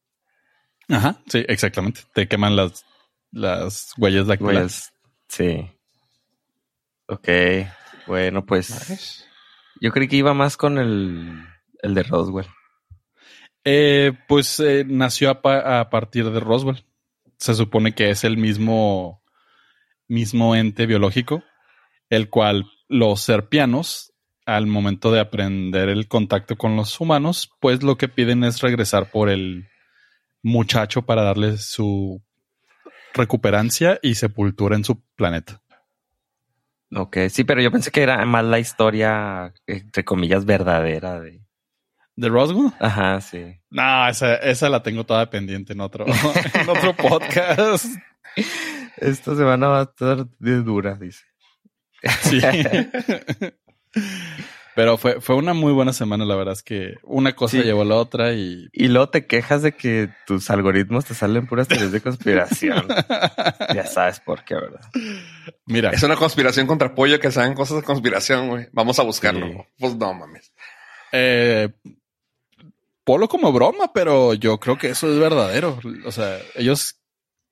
Ajá, sí, exactamente. Te queman las, las huellas dactilares. Sí. Ok. Bueno, pues yo creí que iba más con el, el de Roswell. Eh, pues eh, nació a, pa- a partir de Roswell. Se supone que es el mismo, mismo ente biológico, el cual los serpianos, al momento de aprender el contacto con los humanos, pues lo que piden es regresar por el muchacho para darle su recuperancia y sepultura en su planeta. Ok, sí, pero yo pensé que era más la historia, entre comillas, verdadera de... ¿De Roswell? Ajá, sí. No, esa, esa la tengo toda pendiente en otro, en otro podcast. Esta semana va a estar de dura, dice. Sí. Pero fue, fue una muy buena semana, la verdad es que una cosa Sí. llevó a la otra y... Y luego te quejas de que tus algoritmos te salen puras teorías de conspiración. ya sabes por qué, ¿verdad? Mira, Es una conspiración contra pollo que hagan cosas de conspiración, güey. Vamos a buscarlo. Sí. Pues no mames. eh, polo como broma, pero yo creo que eso es verdadero. O sea, ellos,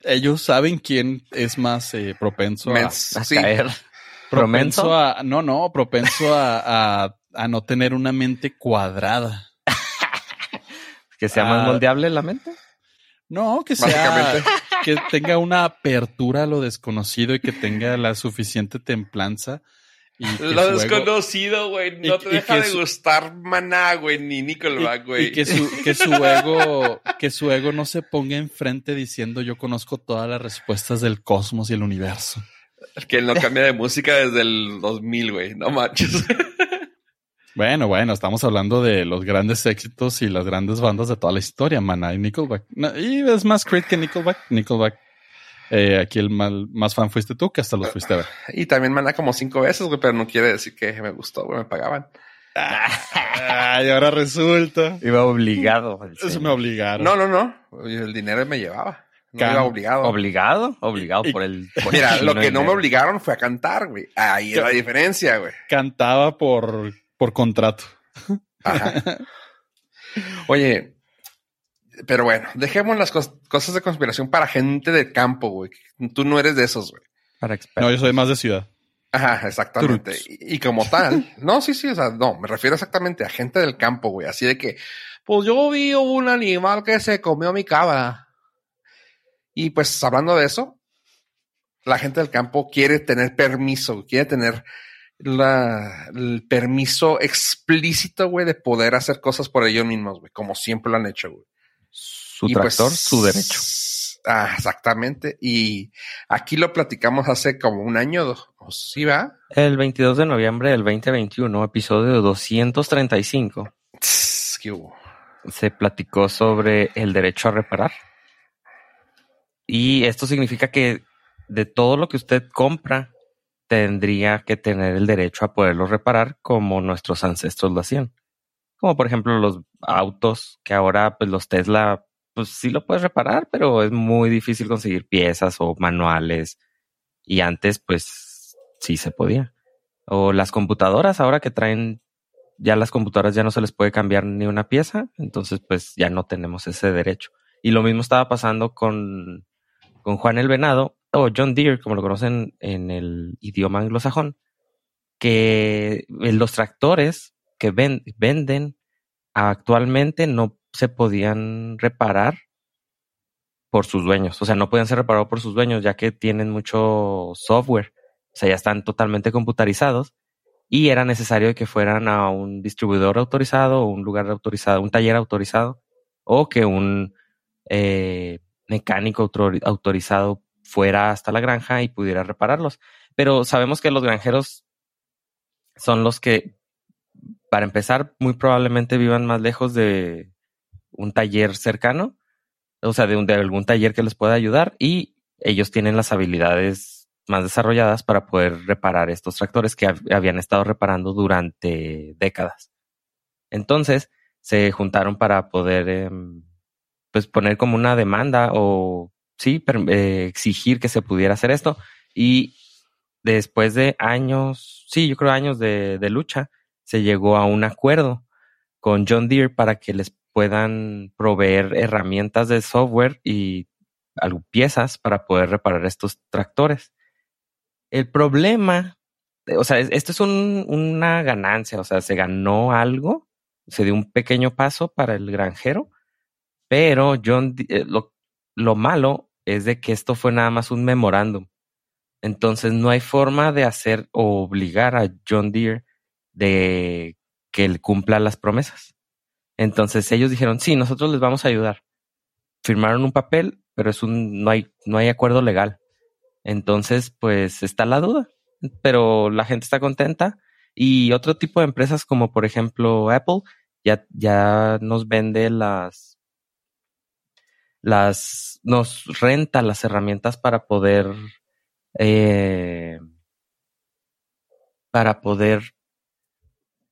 ellos saben quién es más eh, propenso a... Mens- A sí. caer. Propenso a... No, no, propenso a, a, a no tener una mente cuadrada. Que sea más Ah. moldeable la mente. No, que sea... Que tenga una apertura a lo desconocido y que tenga la suficiente templanza. Lo desconocido, güey. No y- te y deja de su- gustar Maná, güey, ni Nickelback, güey. y que su, que su ego, que su ego no se ponga enfrente diciendo yo conozco todas las respuestas del cosmos y el universo. Que él no cambia de música desde el 2000, güey. No manches. Bueno, bueno, estamos hablando de los grandes éxitos y las grandes bandas de toda la historia, Maná y Nickelback. No, y es más Creed que Nickelback. Nickelback. Eh, aquí el mal- más fan fuiste tú que hasta los fuiste a ver. Y también Maná como cinco veces, güey, pero no quiere decir que me gustó, güey. Me pagaban. Ay, ahora resulta. Iba obligado. Eso me obligaron. No, no, no. El dinero me llevaba. No Can- iba obligado. ¿Obligado? Obligado Y- por el... por Mira, el lo que no me obligaron fue a cantar, güey. Ahí es la diferencia, güey. Cantaba por, por contrato. Ajá. Oye, pero bueno, dejemos las cos- cosas de conspiración para gente de campo, güey. Tú no eres de esos, güey. Para No, expertos. yo soy más de ciudad. Ajá, exactamente. Y, y como tal, no, sí, sí, o sea, no, me refiero exactamente a gente del campo, güey. Así de que, pues yo vi un animal que se comió mi cabra. Y pues hablando de eso, la gente del campo quiere tener permiso, quiere tener la, el permiso explícito, güey, de poder hacer cosas por ellos mismos, güey, como siempre lo han hecho, güey. Su Y, pues, tractor, su derecho. Ah, exactamente. Y aquí lo platicamos hace como un año, ¿o sí va? El 22 de noviembre del 2021, episodio 235, Tss, ¿Qué hubo? se platicó sobre el derecho a reparar. Y esto significa que de todo lo que usted compra, tendría que tener el derecho a poderlo reparar como nuestros ancestros lo hacían. Como por ejemplo los autos, que ahora pues los Tesla, pues sí lo puedes reparar, pero es muy difícil conseguir piezas o manuales. Y antes pues sí se podía. O las computadoras, ahora que traen, ya las computadoras ya no se les puede cambiar ni una pieza, entonces pues ya no tenemos ese derecho. Y lo mismo estaba pasando con, con Juan el Venado, o John Deere, como lo conocen en el idioma anglosajón, que los tractores que ven- venden actualmente no se podían reparar por sus dueños. O sea, no podían ser reparados por sus dueños, ya que tienen mucho software. O sea, ya están totalmente computarizados y era necesario que fueran a un distribuidor autorizado un lugar autorizado, un taller autorizado o que un eh, mecánico autor- autorizado fuera hasta la granja y pudiera repararlos. Pero sabemos que los granjeros son los que, para empezar, muy probablemente vivan más lejos de un taller cercano, o sea, de, algún taller que les pueda ayudar y ellos tienen las habilidades más desarrolladas para poder reparar estos tractores que hab- habían estado reparando durante décadas. Entonces, se juntaron para poder em, pues poner como una demanda o sí, eh, exigir que se pudiera hacer esto. Y después de años, sí, yo creo años de lucha, se llegó a un acuerdo con John Deere para que les puedan proveer herramientas de software y piezas para poder reparar estos tractores. El problema, o sea, esto es una ganancia, o sea, se ganó algo, se dio un pequeño paso para el granjero, pero John, eh, lo, lo malo es de que esto fue nada más un memorándum. Entonces no hay forma de hacer o obligar a John Deere de que él cumpla las promesas. Entonces ellos dijeron, sí, nosotros les vamos a ayudar. Firmaron un papel, pero es un, no hay, no hay acuerdo legal. Entonces, pues está la duda, pero la gente está contenta. Y otro tipo de empresas como por ejemplo Apple ya, ya nos vende las, las, nos renta las herramientas para poder, eh, para poder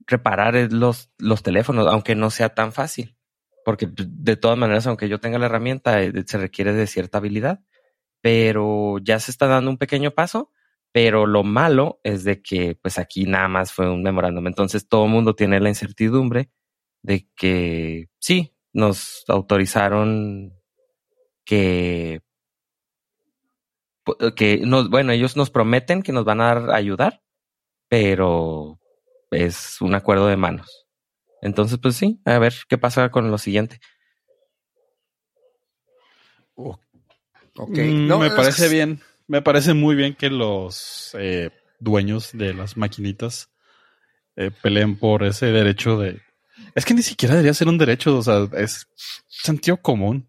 reparar los, los teléfonos, aunque no sea tan fácil. Porque de todas maneras, aunque yo tenga la herramienta, eh, se requiere de cierta habilidad. Pero ya se está dando un pequeño paso. Pero lo malo es de que, pues aquí nada más fue un memorándum. Entonces todo el mundo tiene la incertidumbre de que sí, nos autorizaron que, que bueno, ellos nos prometen que nos van a ayudar, pero es un acuerdo de manos. Entonces, pues sí, a ver qué pasa con lo siguiente. Ok, mm, no, me parece bien, me parece muy bien que los eh, dueños de las maquinitas eh, peleen por ese derecho de... Es que ni siquiera debería ser un derecho, o sea, es sentido común.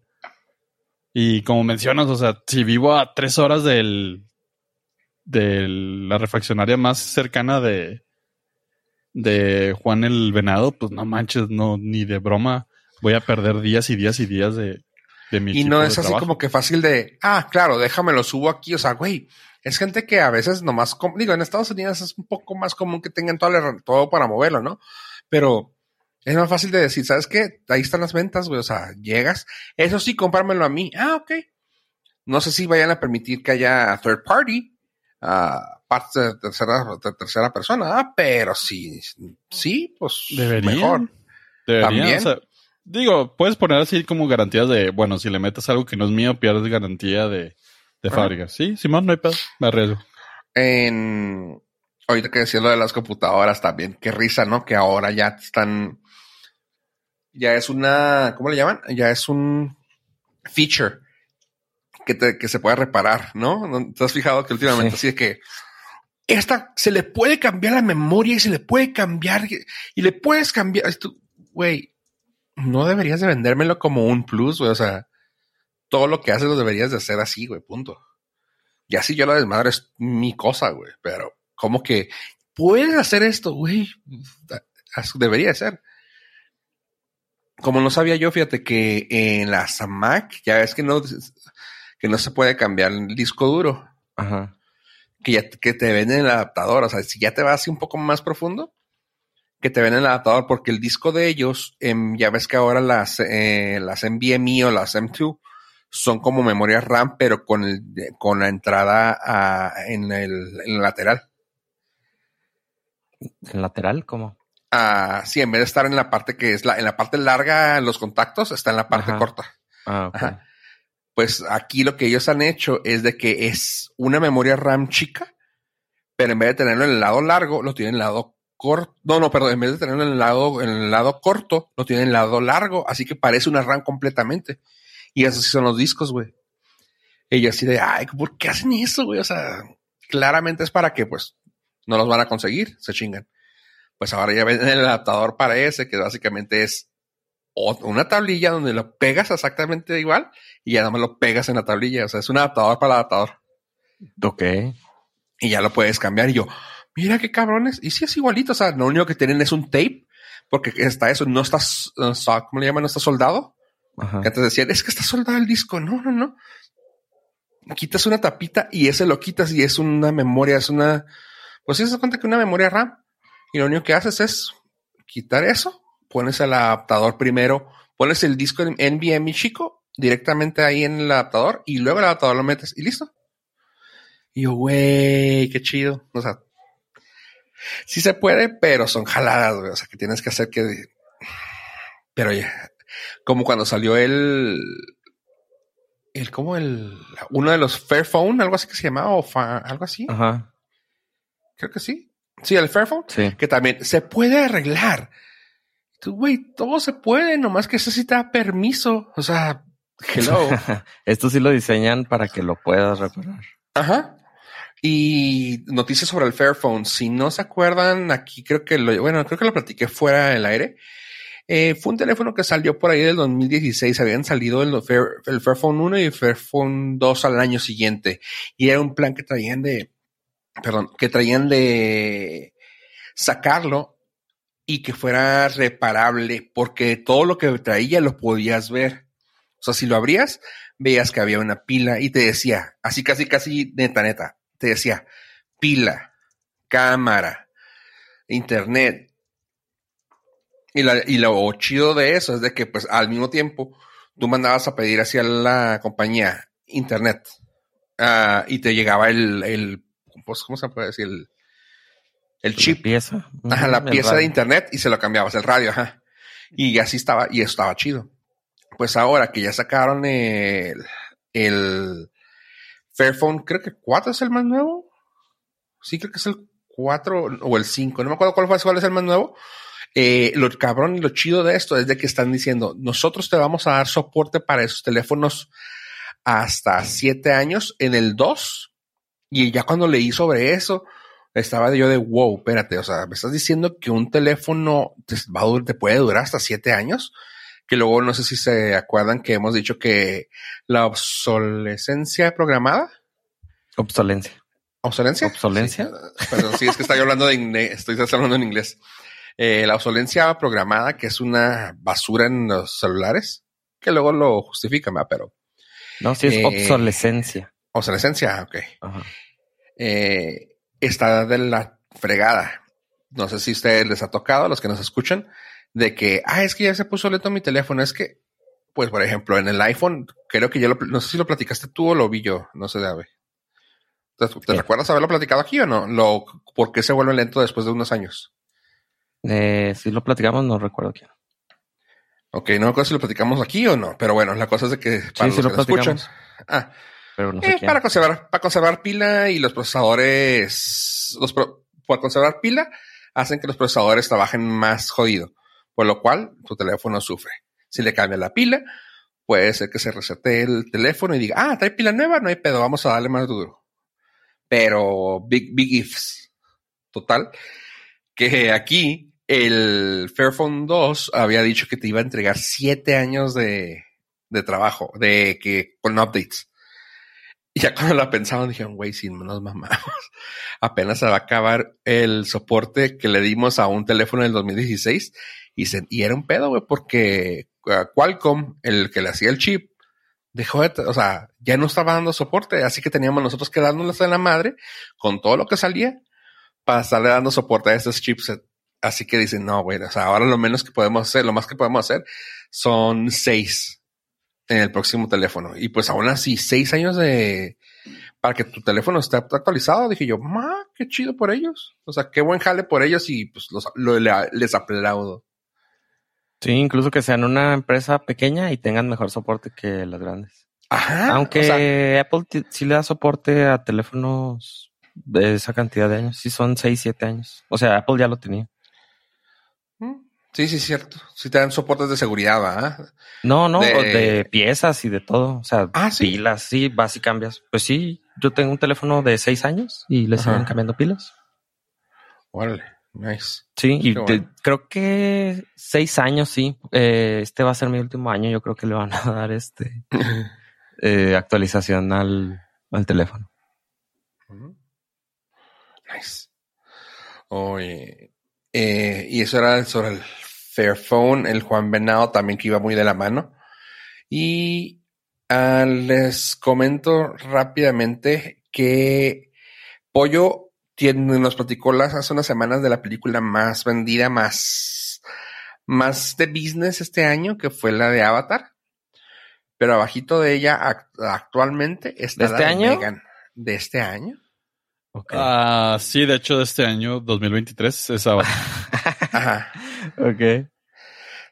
Y como mencionas, o sea, si vivo a tres horas del, de la refaccionaria más cercana de, de Juan el Venado, pues no manches, no, ni de broma voy a perder días y días y días de, de mi Y no es así como que fácil de, ah, claro, déjame lo subo aquí. O sea, güey, es gente que a veces nomás, digo, en Estados Unidos es un poco más común que tengan todo, todo para moverlo, ¿no? Pero es más fácil de decir, ¿sabes qué? Ahí están las ventas, güey. O sea, llegas. Eso sí, comprármelo a mí. Ah, ok. No sé si vayan a permitir que haya third party. Uh, parte de tercera, de tercera persona, ah, pero sí, sí, pues mejor. Deberían. digo, puedes poner así como garantías de, bueno, si le metes algo que no es mío, pierdes garantía de, de fábrica. Sí, Simón, no hay pedo, me arriesgo. En, ahorita que decía lo de las computadoras también, qué risa, ¿no? Que ahora ya están, ya es una, ¿cómo le llaman? Ya es un feature que, te, que se puede reparar, ¿no? ¿Te has fijado que últimamente así es que esta se le puede cambiar la memoria y se le puede cambiar y le puedes cambiar güey, no deberías de vendérmelo como un plus, güey, o sea, todo lo que haces lo deberías de hacer así, güey, punto. Y así yo la desmadre es mi cosa, güey, pero como que puedes hacer esto, güey, debería ser. Como no sabía yo, fíjate que en la Mac ya es que no, que no se puede cambiar el disco duro. Ajá que, ya, que te venden el adaptador. O sea, si ya te vas así un poco más profundo, que te venden el adaptador, porque el disco de ellos, em, ya ves que ahora las, eh, las NVMe o las M2 son como memoria RAM, pero con, el, con la entrada en, el, lateral. ¿En lateral? ¿Cómo? Ah, sí, en vez de estar en la parte que es la, en la parte larga, los contactos, está en la parte corta. Ah, okay pues aquí lo que ellos han hecho es de que es una memoria RAM chica, pero en vez de tenerlo en el lado largo, lo tienen en el lado corto. No, no, perdón, en vez de tenerlo en el lado, en el lado corto, lo tienen en el lado largo, así que parece una RAM completamente. Y así son los discos, güey. Y así de, ay, ¿por qué hacen eso, güey? O sea, claramente es para que, pues, no los van a conseguir, se chingan. Pues ahora ya ven el adaptador para ese, que básicamente es una tablilla donde lo pegas exactamente igual y ya no me lo pegas en la tablilla. O sea, es un adaptador para el adaptador. Ok. Y ya lo puedes cambiar. Y yo, mira qué cabrones. Y si es igualito. O sea, lo único que tienen es un tape. Porque está eso. No estás, ¿cómo le llaman? No está soldado. Ajá. Que antes decían, es que está soldado el disco. No, no, no. Quitas una tapita y ese lo quitas y es una memoria. Es una, pues si se cuenta que una memoria RAM. Y lo único que haces es quitar eso pones el adaptador primero, pones el disco en NVMe chico directamente ahí en el adaptador y luego el adaptador lo metes y listo. Y yo, güey, qué chido. O sea, Sí se puede, pero son jaladas, güey. O sea, que tienes que hacer que. Pero ya. Como cuando salió el. El, como el. Uno de los Fairphone, algo así que se llamaba, o algo así. Ajá. Creo que sí. Sí, el Fairphone. Sí. Que también se puede arreglar. Güey, todo se puede, nomás que necesita permiso. O sea, hello. Esto sí lo diseñan para que lo puedas reparar. Ajá. Y noticias sobre el Fairphone. Si no se acuerdan, aquí creo que lo, bueno, creo que lo platiqué fuera del aire. Eh, fue un teléfono que salió por ahí del 2016. Habían salido el, Fair, el Fairphone 1 y el Fairphone 2 al año siguiente. Y era un plan que traían de, perdón, que traían de sacarlo y que fuera reparable, porque todo lo que traía lo podías ver. O sea, si lo abrías, veías que había una pila y te decía, así casi, casi neta, neta, te decía pila, cámara, internet. Y, la, y lo chido de eso es de que, pues, al mismo tiempo, tú mandabas a pedir hacia la compañía internet uh, y te llegaba el, el, pues, ¿cómo se puede decir? El, el chip. La pieza. Ajá, la pieza de internet y se lo cambiabas, el radio, ajá. Y así estaba, y estaba chido. Pues ahora que ya sacaron el, el Fairphone, creo que 4 es el más nuevo. Sí, creo que es el 4 o el 5. No me acuerdo cuál, fue, cuál es el más nuevo. Eh, lo cabrón y lo chido de esto es de que están diciendo, nosotros te vamos a dar soporte para esos teléfonos hasta 7 años en el 2. Y ya cuando leí sobre eso, estaba yo de wow, espérate, o sea, me estás diciendo que un teléfono te, va a, te puede durar hasta 7 años que luego no sé si se acuerdan que hemos dicho que la obsolescencia programada. Obsolencia. ¿Obsolencia? ¿Obsolencia? Sí, perdón, sí, es que estoy hablando de estoy hablando en inglés. Eh, la obsolencia programada, que es una basura en los celulares, que luego lo justifica, pero. No, sí es eh, obsolescencia. Obsolescencia, ok. Ajá. Eh, está de la fregada. No sé si a ustedes les ha tocado, a los que nos escuchan, de que, ah, es que ya se puso lento mi teléfono. Es que, pues, por ejemplo, en el iPhone, creo que ya lo, no sé si lo platicaste tú o lo vi yo, no sé, Ave. ¿Te, te recuerdas haberlo platicado aquí o no? Lo, ¿Por qué se vuelve lento después de unos años? Eh, si lo platicamos, no recuerdo quién. Ok, no recuerdo si lo platicamos aquí o no, pero bueno, la cosa es de que para sí, los que lo escuchan. Ah, pero no sé eh, para conservar, para conservar pila y los procesadores, los pro, por conservar pila, hacen que los procesadores trabajen más jodido por lo cual tu teléfono sufre. Si le cambia la pila, puede ser que se resete el teléfono y diga, ah, trae pila nueva, no hay pedo, vamos a darle más duro. Pero big, big ifs. Total, que aquí el Fairphone 2 había dicho que te iba a entregar siete años de, de trabajo, de que con updates. Y ya cuando la pensaban, dijeron, güey, si nos mamamos, apenas se va a acabar el soporte que le dimos a un teléfono del 2016 y, se, y era un pedo, güey, porque uh, Qualcomm, el que le hacía el chip, dejó de, o sea, ya no estaba dando soporte, así que teníamos nosotros que dándoles en la madre con todo lo que salía para estarle dando soporte a estos chips. Así que dicen, no, güey, o sea, ahora lo menos que podemos hacer, lo más que podemos hacer son seis en el próximo teléfono. Y pues aún así, seis años de, para que tu teléfono esté actualizado, dije yo, ma, qué chido por ellos. O sea, qué buen jale por ellos y pues los, lo, les aplaudo. Sí, incluso que sean una empresa pequeña y tengan mejor soporte que las grandes. Ajá. Aunque Apple sí le da soporte a teléfonos de esa cantidad de años. Sí, son 6, 7 años. O sea, Apple ya lo tenía. Sí, sí, cierto. Sí te dan soportes de seguridad, ¿verdad? No, no, de... de... piezas y de todo. O sea, ah, ¿sí? pilas, sí, vas y cambias. Pues sí, yo tengo un teléfono de 6 años y le siguen cambiando pilas. Órale. Nice. Sí, y bueno. te, creo que seis años, sí. Eh, este va a ser mi último año. Yo creo que le van a dar este eh, actualización al, al teléfono. Nice. Oye, eh, y eso era sobre el Fairphone, el Juan Venado también que iba muy de la mano. Y uh, les comento rápidamente que Pollo tiene, nos platicó las, hace unas semanas de la película más vendida, más, más de business este año, que fue la de Avatar. Pero abajito de ella actualmente está ¿De este la año? de Megan. ¿De este año? Okay. Ah, sí, de hecho, de este año, 2023, es. Ajá. Ok.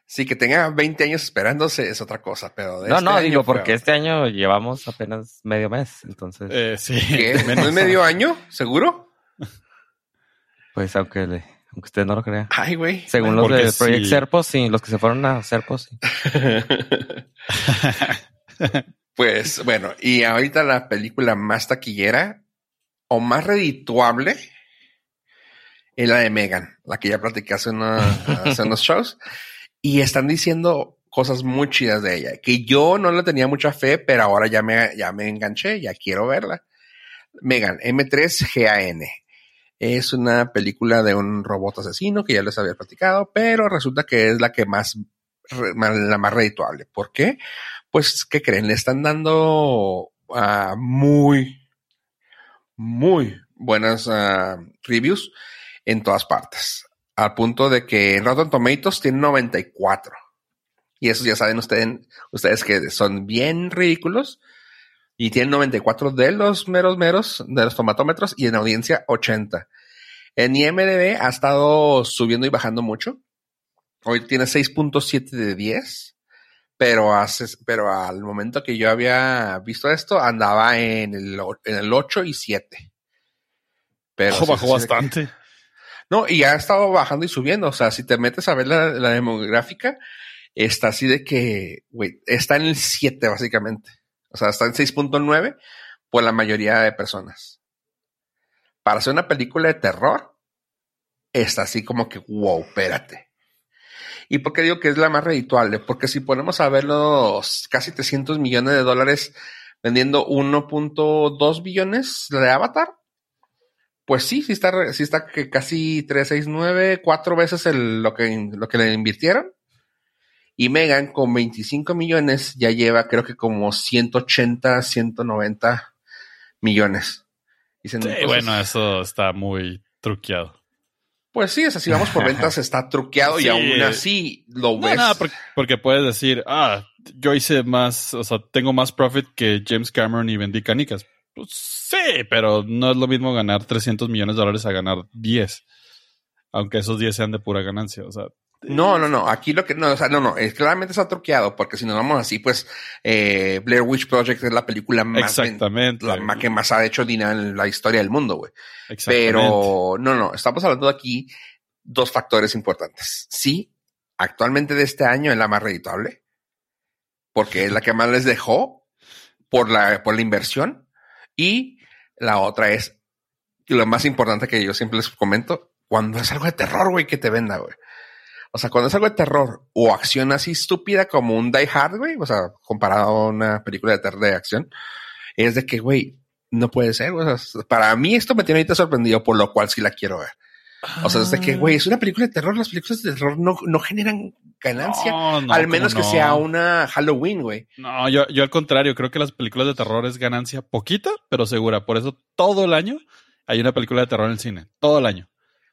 Sí, que tenga 20 años esperándose es otra cosa, pero de No, este no, año digo, porque este año llevamos apenas medio mes. Entonces, Eh, sí. ¿Qué? ¿No es medio año? ¿Seguro? pues aunque le, aunque usted no lo crea. Ay, güey. Según los de Project sí. Serpos, sí, los que se fueron a Serpos, sí. pues bueno, y ahorita la película más taquillera o más redituable es la de Megan, la que ya platicé hace, una- hace unos shows. Y están diciendo cosas muy chidas de ella, que yo no le tenía mucha fe, pero ahora ya me, ya me enganché, ya quiero verla. Megan, M3GAN. Es una película de un robot asesino que ya les había platicado, pero resulta que es la que más, la más redituable. ¿Por qué? Pues, ¿qué creen? Le están dando ah, muy, muy buenas ah, reviews en todas partes. Al punto de que en Rotten Tomatoes tiene 94. Y eso ya saben ustedes, ustedes que son bien ridículos. Y tienen 94 de los meros meros, de los tomatómetros, y en audiencia 80. En IMDB ha estado subiendo y bajando mucho. Hoy tiene 6.7 de 10. Pero, hace, pero al momento que yo había visto esto, andaba en el, en el 8 y 7. Pero bajó sí, bastante. No, y ha estado bajando y subiendo. O sea, si te metes a ver la, demográfica, está así de que, güey, está en el 7 básicamente. O sea, está en 6.9 por la mayoría de personas. Para hacer una película de terror, está así como que, wow, espérate. ¿Y por qué digo que es la más redituable? Porque si ponemos a ver los casi 300 millones de dólares vendiendo 1.2 billones de Avatar, pues sí, sí está, sí está que casi 369, cuatro veces el, lo, que, lo que le invirtieron. Y Megan con 25 millones ya lleva creo que como 180, 190 millones. Dicen, Sí, entonces, bueno, eso está muy truqueado. Pues sí, es así, vamos por ventas, está truqueado y aún así lo No, ves. nada, porque, porque puedes decir, ah, yo hice más, o sea, tengo más profit que James Cameron y vendí canicas. Pues sí, pero no es lo mismo ganar 300 millones de dólares a ganar 10. Aunque esos 10 sean de pura ganancia, o sea. No, no, no. Aquí lo que no, o sea, no, no, es, claramente está truqueado, porque si nos vamos así, pues eh, Blair Witch Project es la película más Exactamente. la más que más ha hecho dinero en la historia del mundo, güey. Exactamente. Pero no, no, estamos hablando de aquí dos factores importantes. Sí, actualmente de este año es la más redituable, porque es la que más les dejó por la, por la inversión. Y la otra es lo más importante que yo siempre les comento, cuando es algo de terror, güey, que te venda, güey. O sea, cuando es algo de terror o acción así estúpida como un Die Hard, güey, o sea, comparado a una película de terror de acción, es de que, güey, no puede ser, güey. O sea, para mí esto me tiene ahorita sorprendido, por lo cual sí la quiero ver. O sea, desde Ah. que, güey, es una película de terror, las películas de terror no, no generan ganancia, No, no, al menos que sea una Halloween, güey. No, yo, yo al contrario, creo que las películas de terror es ganancia poquita, pero segura. Por eso todo el año hay una película de terror en el cine. Todo el año.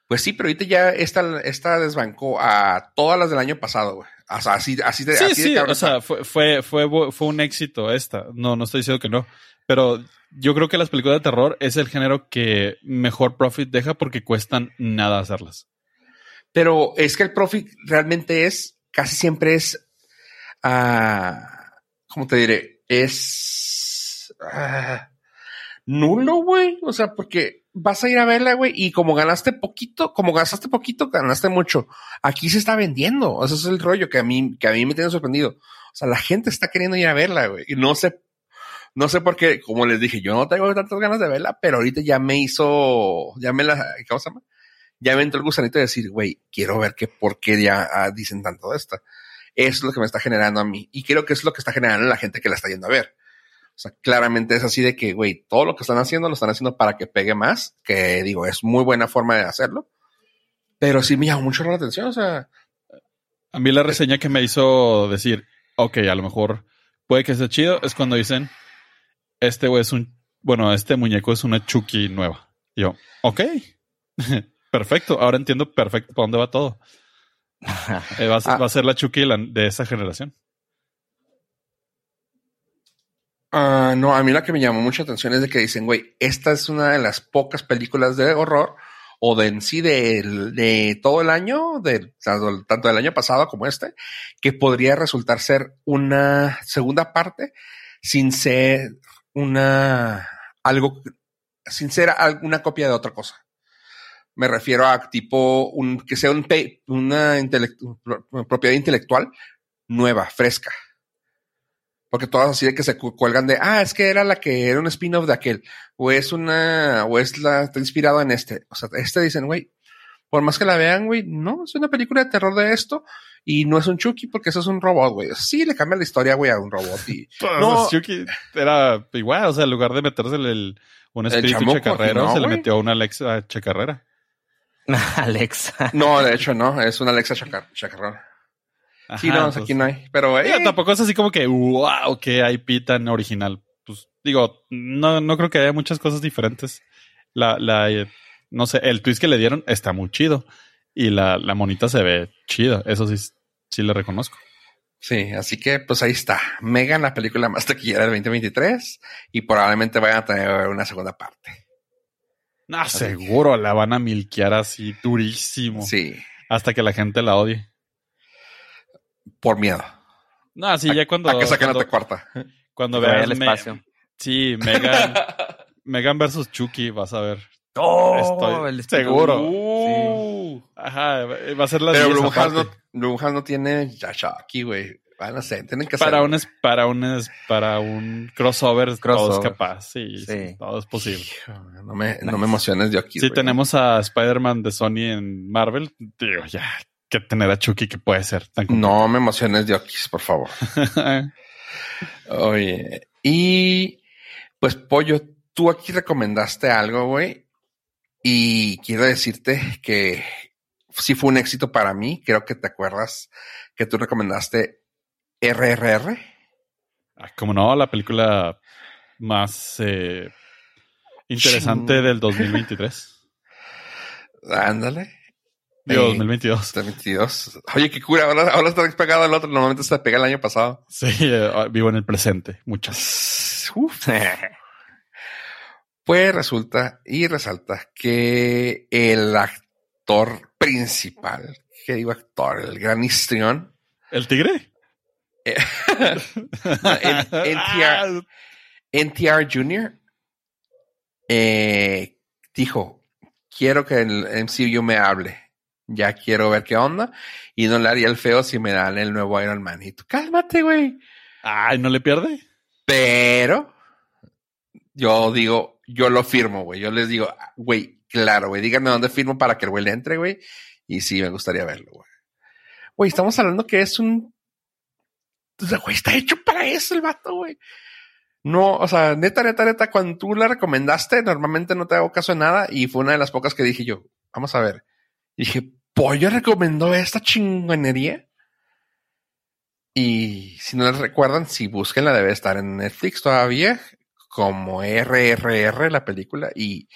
Pues sí, pero ahorita ya esta, esta desbancó a todas las del año pasado, güey. O sea, así, así de, Sí, así de sí, cabrón o sea, fue, fue, fue, fue un éxito esta. No, no estoy diciendo que no. Pero yo creo que las películas de terror es el género que mejor profit deja porque cuestan nada hacerlas. Pero es que el profit realmente es, casi siempre es, ah, ¿cómo te diré? Es ah, nulo, güey. O sea, porque vas a ir a verla, güey, y como ganaste poquito, como gastaste poquito, ganaste mucho. Aquí se está vendiendo. O sea, es el rollo que a mí, que a mí me tiene sorprendido. O sea, la gente está queriendo ir a verla, güey. Y no sé, no sé por qué, como les dije, yo no tengo tantas ganas de verla, pero ahorita ya me hizo, ya me la, ¿cómo? Ya me entró el gusanito de decir, güey, quiero ver qué por qué ya ah, dicen tanto de esta. Eso es lo que me está generando a mí. Y creo que es lo que está generando a la gente que la está yendo a ver. O sea, claramente es así de que, güey, todo lo que están haciendo lo están haciendo para que pegue más, que digo, es muy buena forma de hacerlo. Pero sí me llamó mucho la atención, o sea, A mí la reseña que me hizo decir, ok, a lo mejor puede que sea chido, es cuando dicen, este güey es un, bueno, este muñeco es una Chucky nueva. Y yo, ok, perfecto, ahora entiendo perfecto para dónde va todo. Eh, va, a ser- Ah. va a ser la Chucky de esa generación. Ah, no, a mí la que me llamó mucha atención es de que dicen, güey, esta es una de las pocas películas de horror o de en sí de, de todo el año, de, tanto, tanto del año pasado como este, que podría resultar ser una segunda parte sin ser una algo, sin ser alguna copia de otra cosa. Me refiero a tipo un que sea un una propiedad intelectual nueva, fresca. Porque todas así de que se cuelgan de, ah, es que era la que era un spin-off de aquel, o es una, o es la, está inspirado en este. O sea, este dicen, güey, por más que la vean, güey, no, es una película de terror de esto, y no es un Chucky porque eso es un robot, güey. Sí, le cambia la historia, güey, a un robot. Y, no, Chucky era igual, o sea, en lugar de meterse el, un espíritu chacarrero, se le metió una Alexa chacarrera. Alexa. No, de hecho, no, es una Alexa chacarrera sí, no, aquí no hay. Pero eh. tampoco es así como que, wow, qué IP tan original. Pues digo, no, no creo que haya muchas cosas diferentes. La, la, eh, no sé, el twist que le dieron está muy chido. Y la, la monita se ve chida. Eso sí, sí le reconozco. Sí, así que pues ahí está. Megan, la película más taquillera del 2023 y probablemente vayan a tener una segunda parte. No, seguro la van a milquear así durísimo. Sí. Hasta que la gente la odie por miedo. No, sí, ya cuando. A que saquen la cuarta. Cuando veas el espacio. sí, Megan. Megan versus Chucky, vas a ver. Oh, Estoy seguro. Uh, Ajá, va a ser la Pero Blumhouse no, no tiene ya Chucky, güey. Van a ser, tienen que para un para un para un crossover, todo es capaz, sí, sí. todo es posible. No me, no me emociones de aquí. Si tenemos a Spider-Man de Sony en Marvel, digo, ya, que tener a Chucky que puede ser tan No me emociones de Okis, por favor. Oye, y pues Pollo, tú aquí recomendaste algo, güey, y quiero decirte que sí fue un éxito para mí. Creo que te acuerdas que tú recomendaste RRR. Ah, como no, la película más eh, interesante del 2023. Ándale. Digo, 2022. 2022. Oye, qué cura. Ahora, ahora está despegado el otro. Normalmente se pega el año pasado. Sí, eh, ah, vivo en el presente. Muchas. pues resulta y resalta que el actor principal, que digo actor, el gran histrión. ¿El tigre? NTR, NTR Jr. Eh, dijo, quiero que el MCU me hable ya quiero ver qué onda. Y no le haría el feo si me dan el nuevo Iron Man. Y tú, cálmate, güey. Ay, ¿no le pierde? Pero yo digo, yo lo firmo, güey. Yo les digo, güey, claro, güey, díganme dónde firmo para que el güey le entre, güey. Y sí, me gustaría verlo, güey. Güey, estamos hablando que es un... Está hecho para eso el vato, güey. No, o sea, neta, neta, neta, cuando tú la recomendaste, normalmente no te hago caso de nada y fue una de las pocas que dije yo, vamos a ver. Y dije, Pollo recomendó esta chingonería. Y si no les recuerdan, si la debe estar en Netflix todavía, como RRR, la película. Y,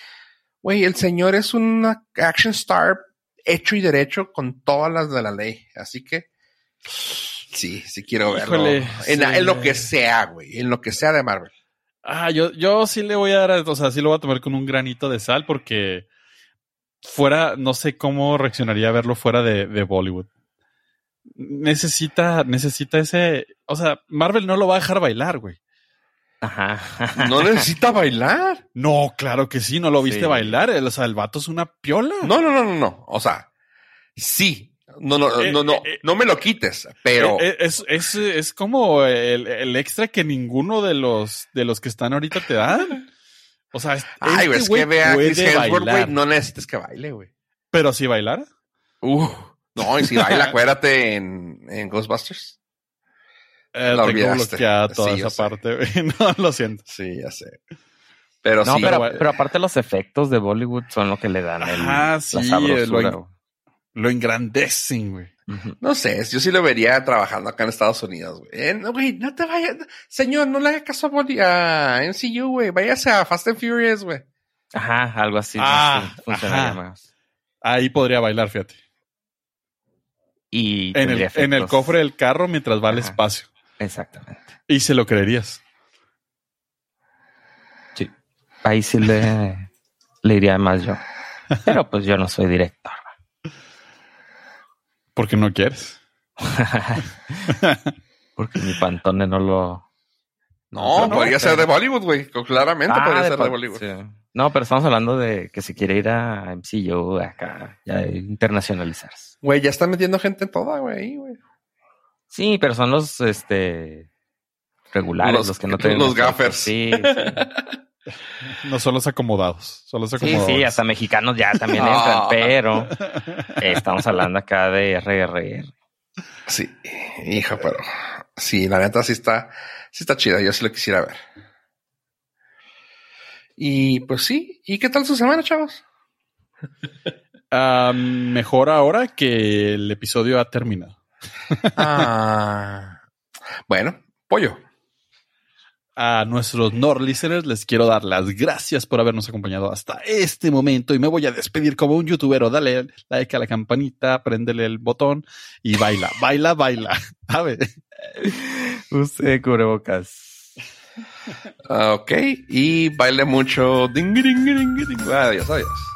güey, el señor es un action star hecho y derecho con todas las de la ley. Así que, sí, sí quiero verlo. en, lo que sea, güey, en lo que sea de Marvel. Ah, yo, yo sí le voy a dar, o sea, sí lo voy a tomar con un granito de sal porque fuera, no sé cómo reaccionaría a verlo fuera de, de Bollywood. Necesita, necesita ese, o sea, Marvel no lo va a dejar bailar, güey. Ajá. No necesita bailar. No, claro que sí, no lo viste bailar. O sea, el vato es una piola. No, no, no, no, no. O sea, sí. No, no, no, no, eh, eh, no me lo quites, pero. Eh, es, es, es como el, el, extra que ninguno de los, de los que están ahorita te dan. O sea, Ay, este es que vea Chris Hemsworth, güey, no necesitas que baile, güey. Pero si bailara. Uh, no, y si baila, acuérdate en, en Ghostbusters. Eh, la tengo bloqueada toda esa parte, güey. No, lo siento. Sí, ya sé. Pero no, sí. Pero, pero, aparte los efectos de Bollywood son lo que le dan el, ah, sí, lo, lo engrandecen, güey. No sé, yo sí lo vería trabajando acá en Estados Unidos, güey. Eh, no, güey, no te vayas. Señor, no le haga caso a, a MCU, güey. Váyase a Fast and Furious, güey. Ajá, algo así. Ah, funcionaría más. Ahí podría bailar, fíjate. Y en el, en el, cofre del carro mientras va al espacio. Exactamente. Y se lo creerías. ahí sí le, le iría más yo. Pero pues yo no soy director. Porque no quieres. Porque mi pantone no lo. No, no, podría ser de Bollywood, güey. Claramente Ah, podría de ser de Bollywood. sí. No, pero estamos hablando de que si quiere ir a MCU acá, ya internacionalizarse. Güey, ya están metiendo gente en toda, güey. ahí, güey. Sí, pero son los este regulares, Los- los, que no tienen los gaffers. Sí, sí. No son los acomodados. Son los Sí, acomodados. sí, hasta mexicanos ya también Ah. entran, pero eh, estamos hablando acá de RRR. Sí, hija, pero sí, la neta sí está, sí está chida. Yo sí lo quisiera ver. Y pues sí. ¿Y qué tal su semana, chavos? Ah, mejor ahora que el episodio ha terminado. Ah, bueno, pollo. A nuestros Nord listeners les quiero dar las gracias por habernos acompañado hasta este momento y me voy a despedir como un youtubero. Dale like a la campanita, préndele el botón y baila, baila, baila. ¿Sabe? Usted cubrebocas. Ah, ok, y baile mucho. Ding, ding, ding, ding. Adiós, adiós.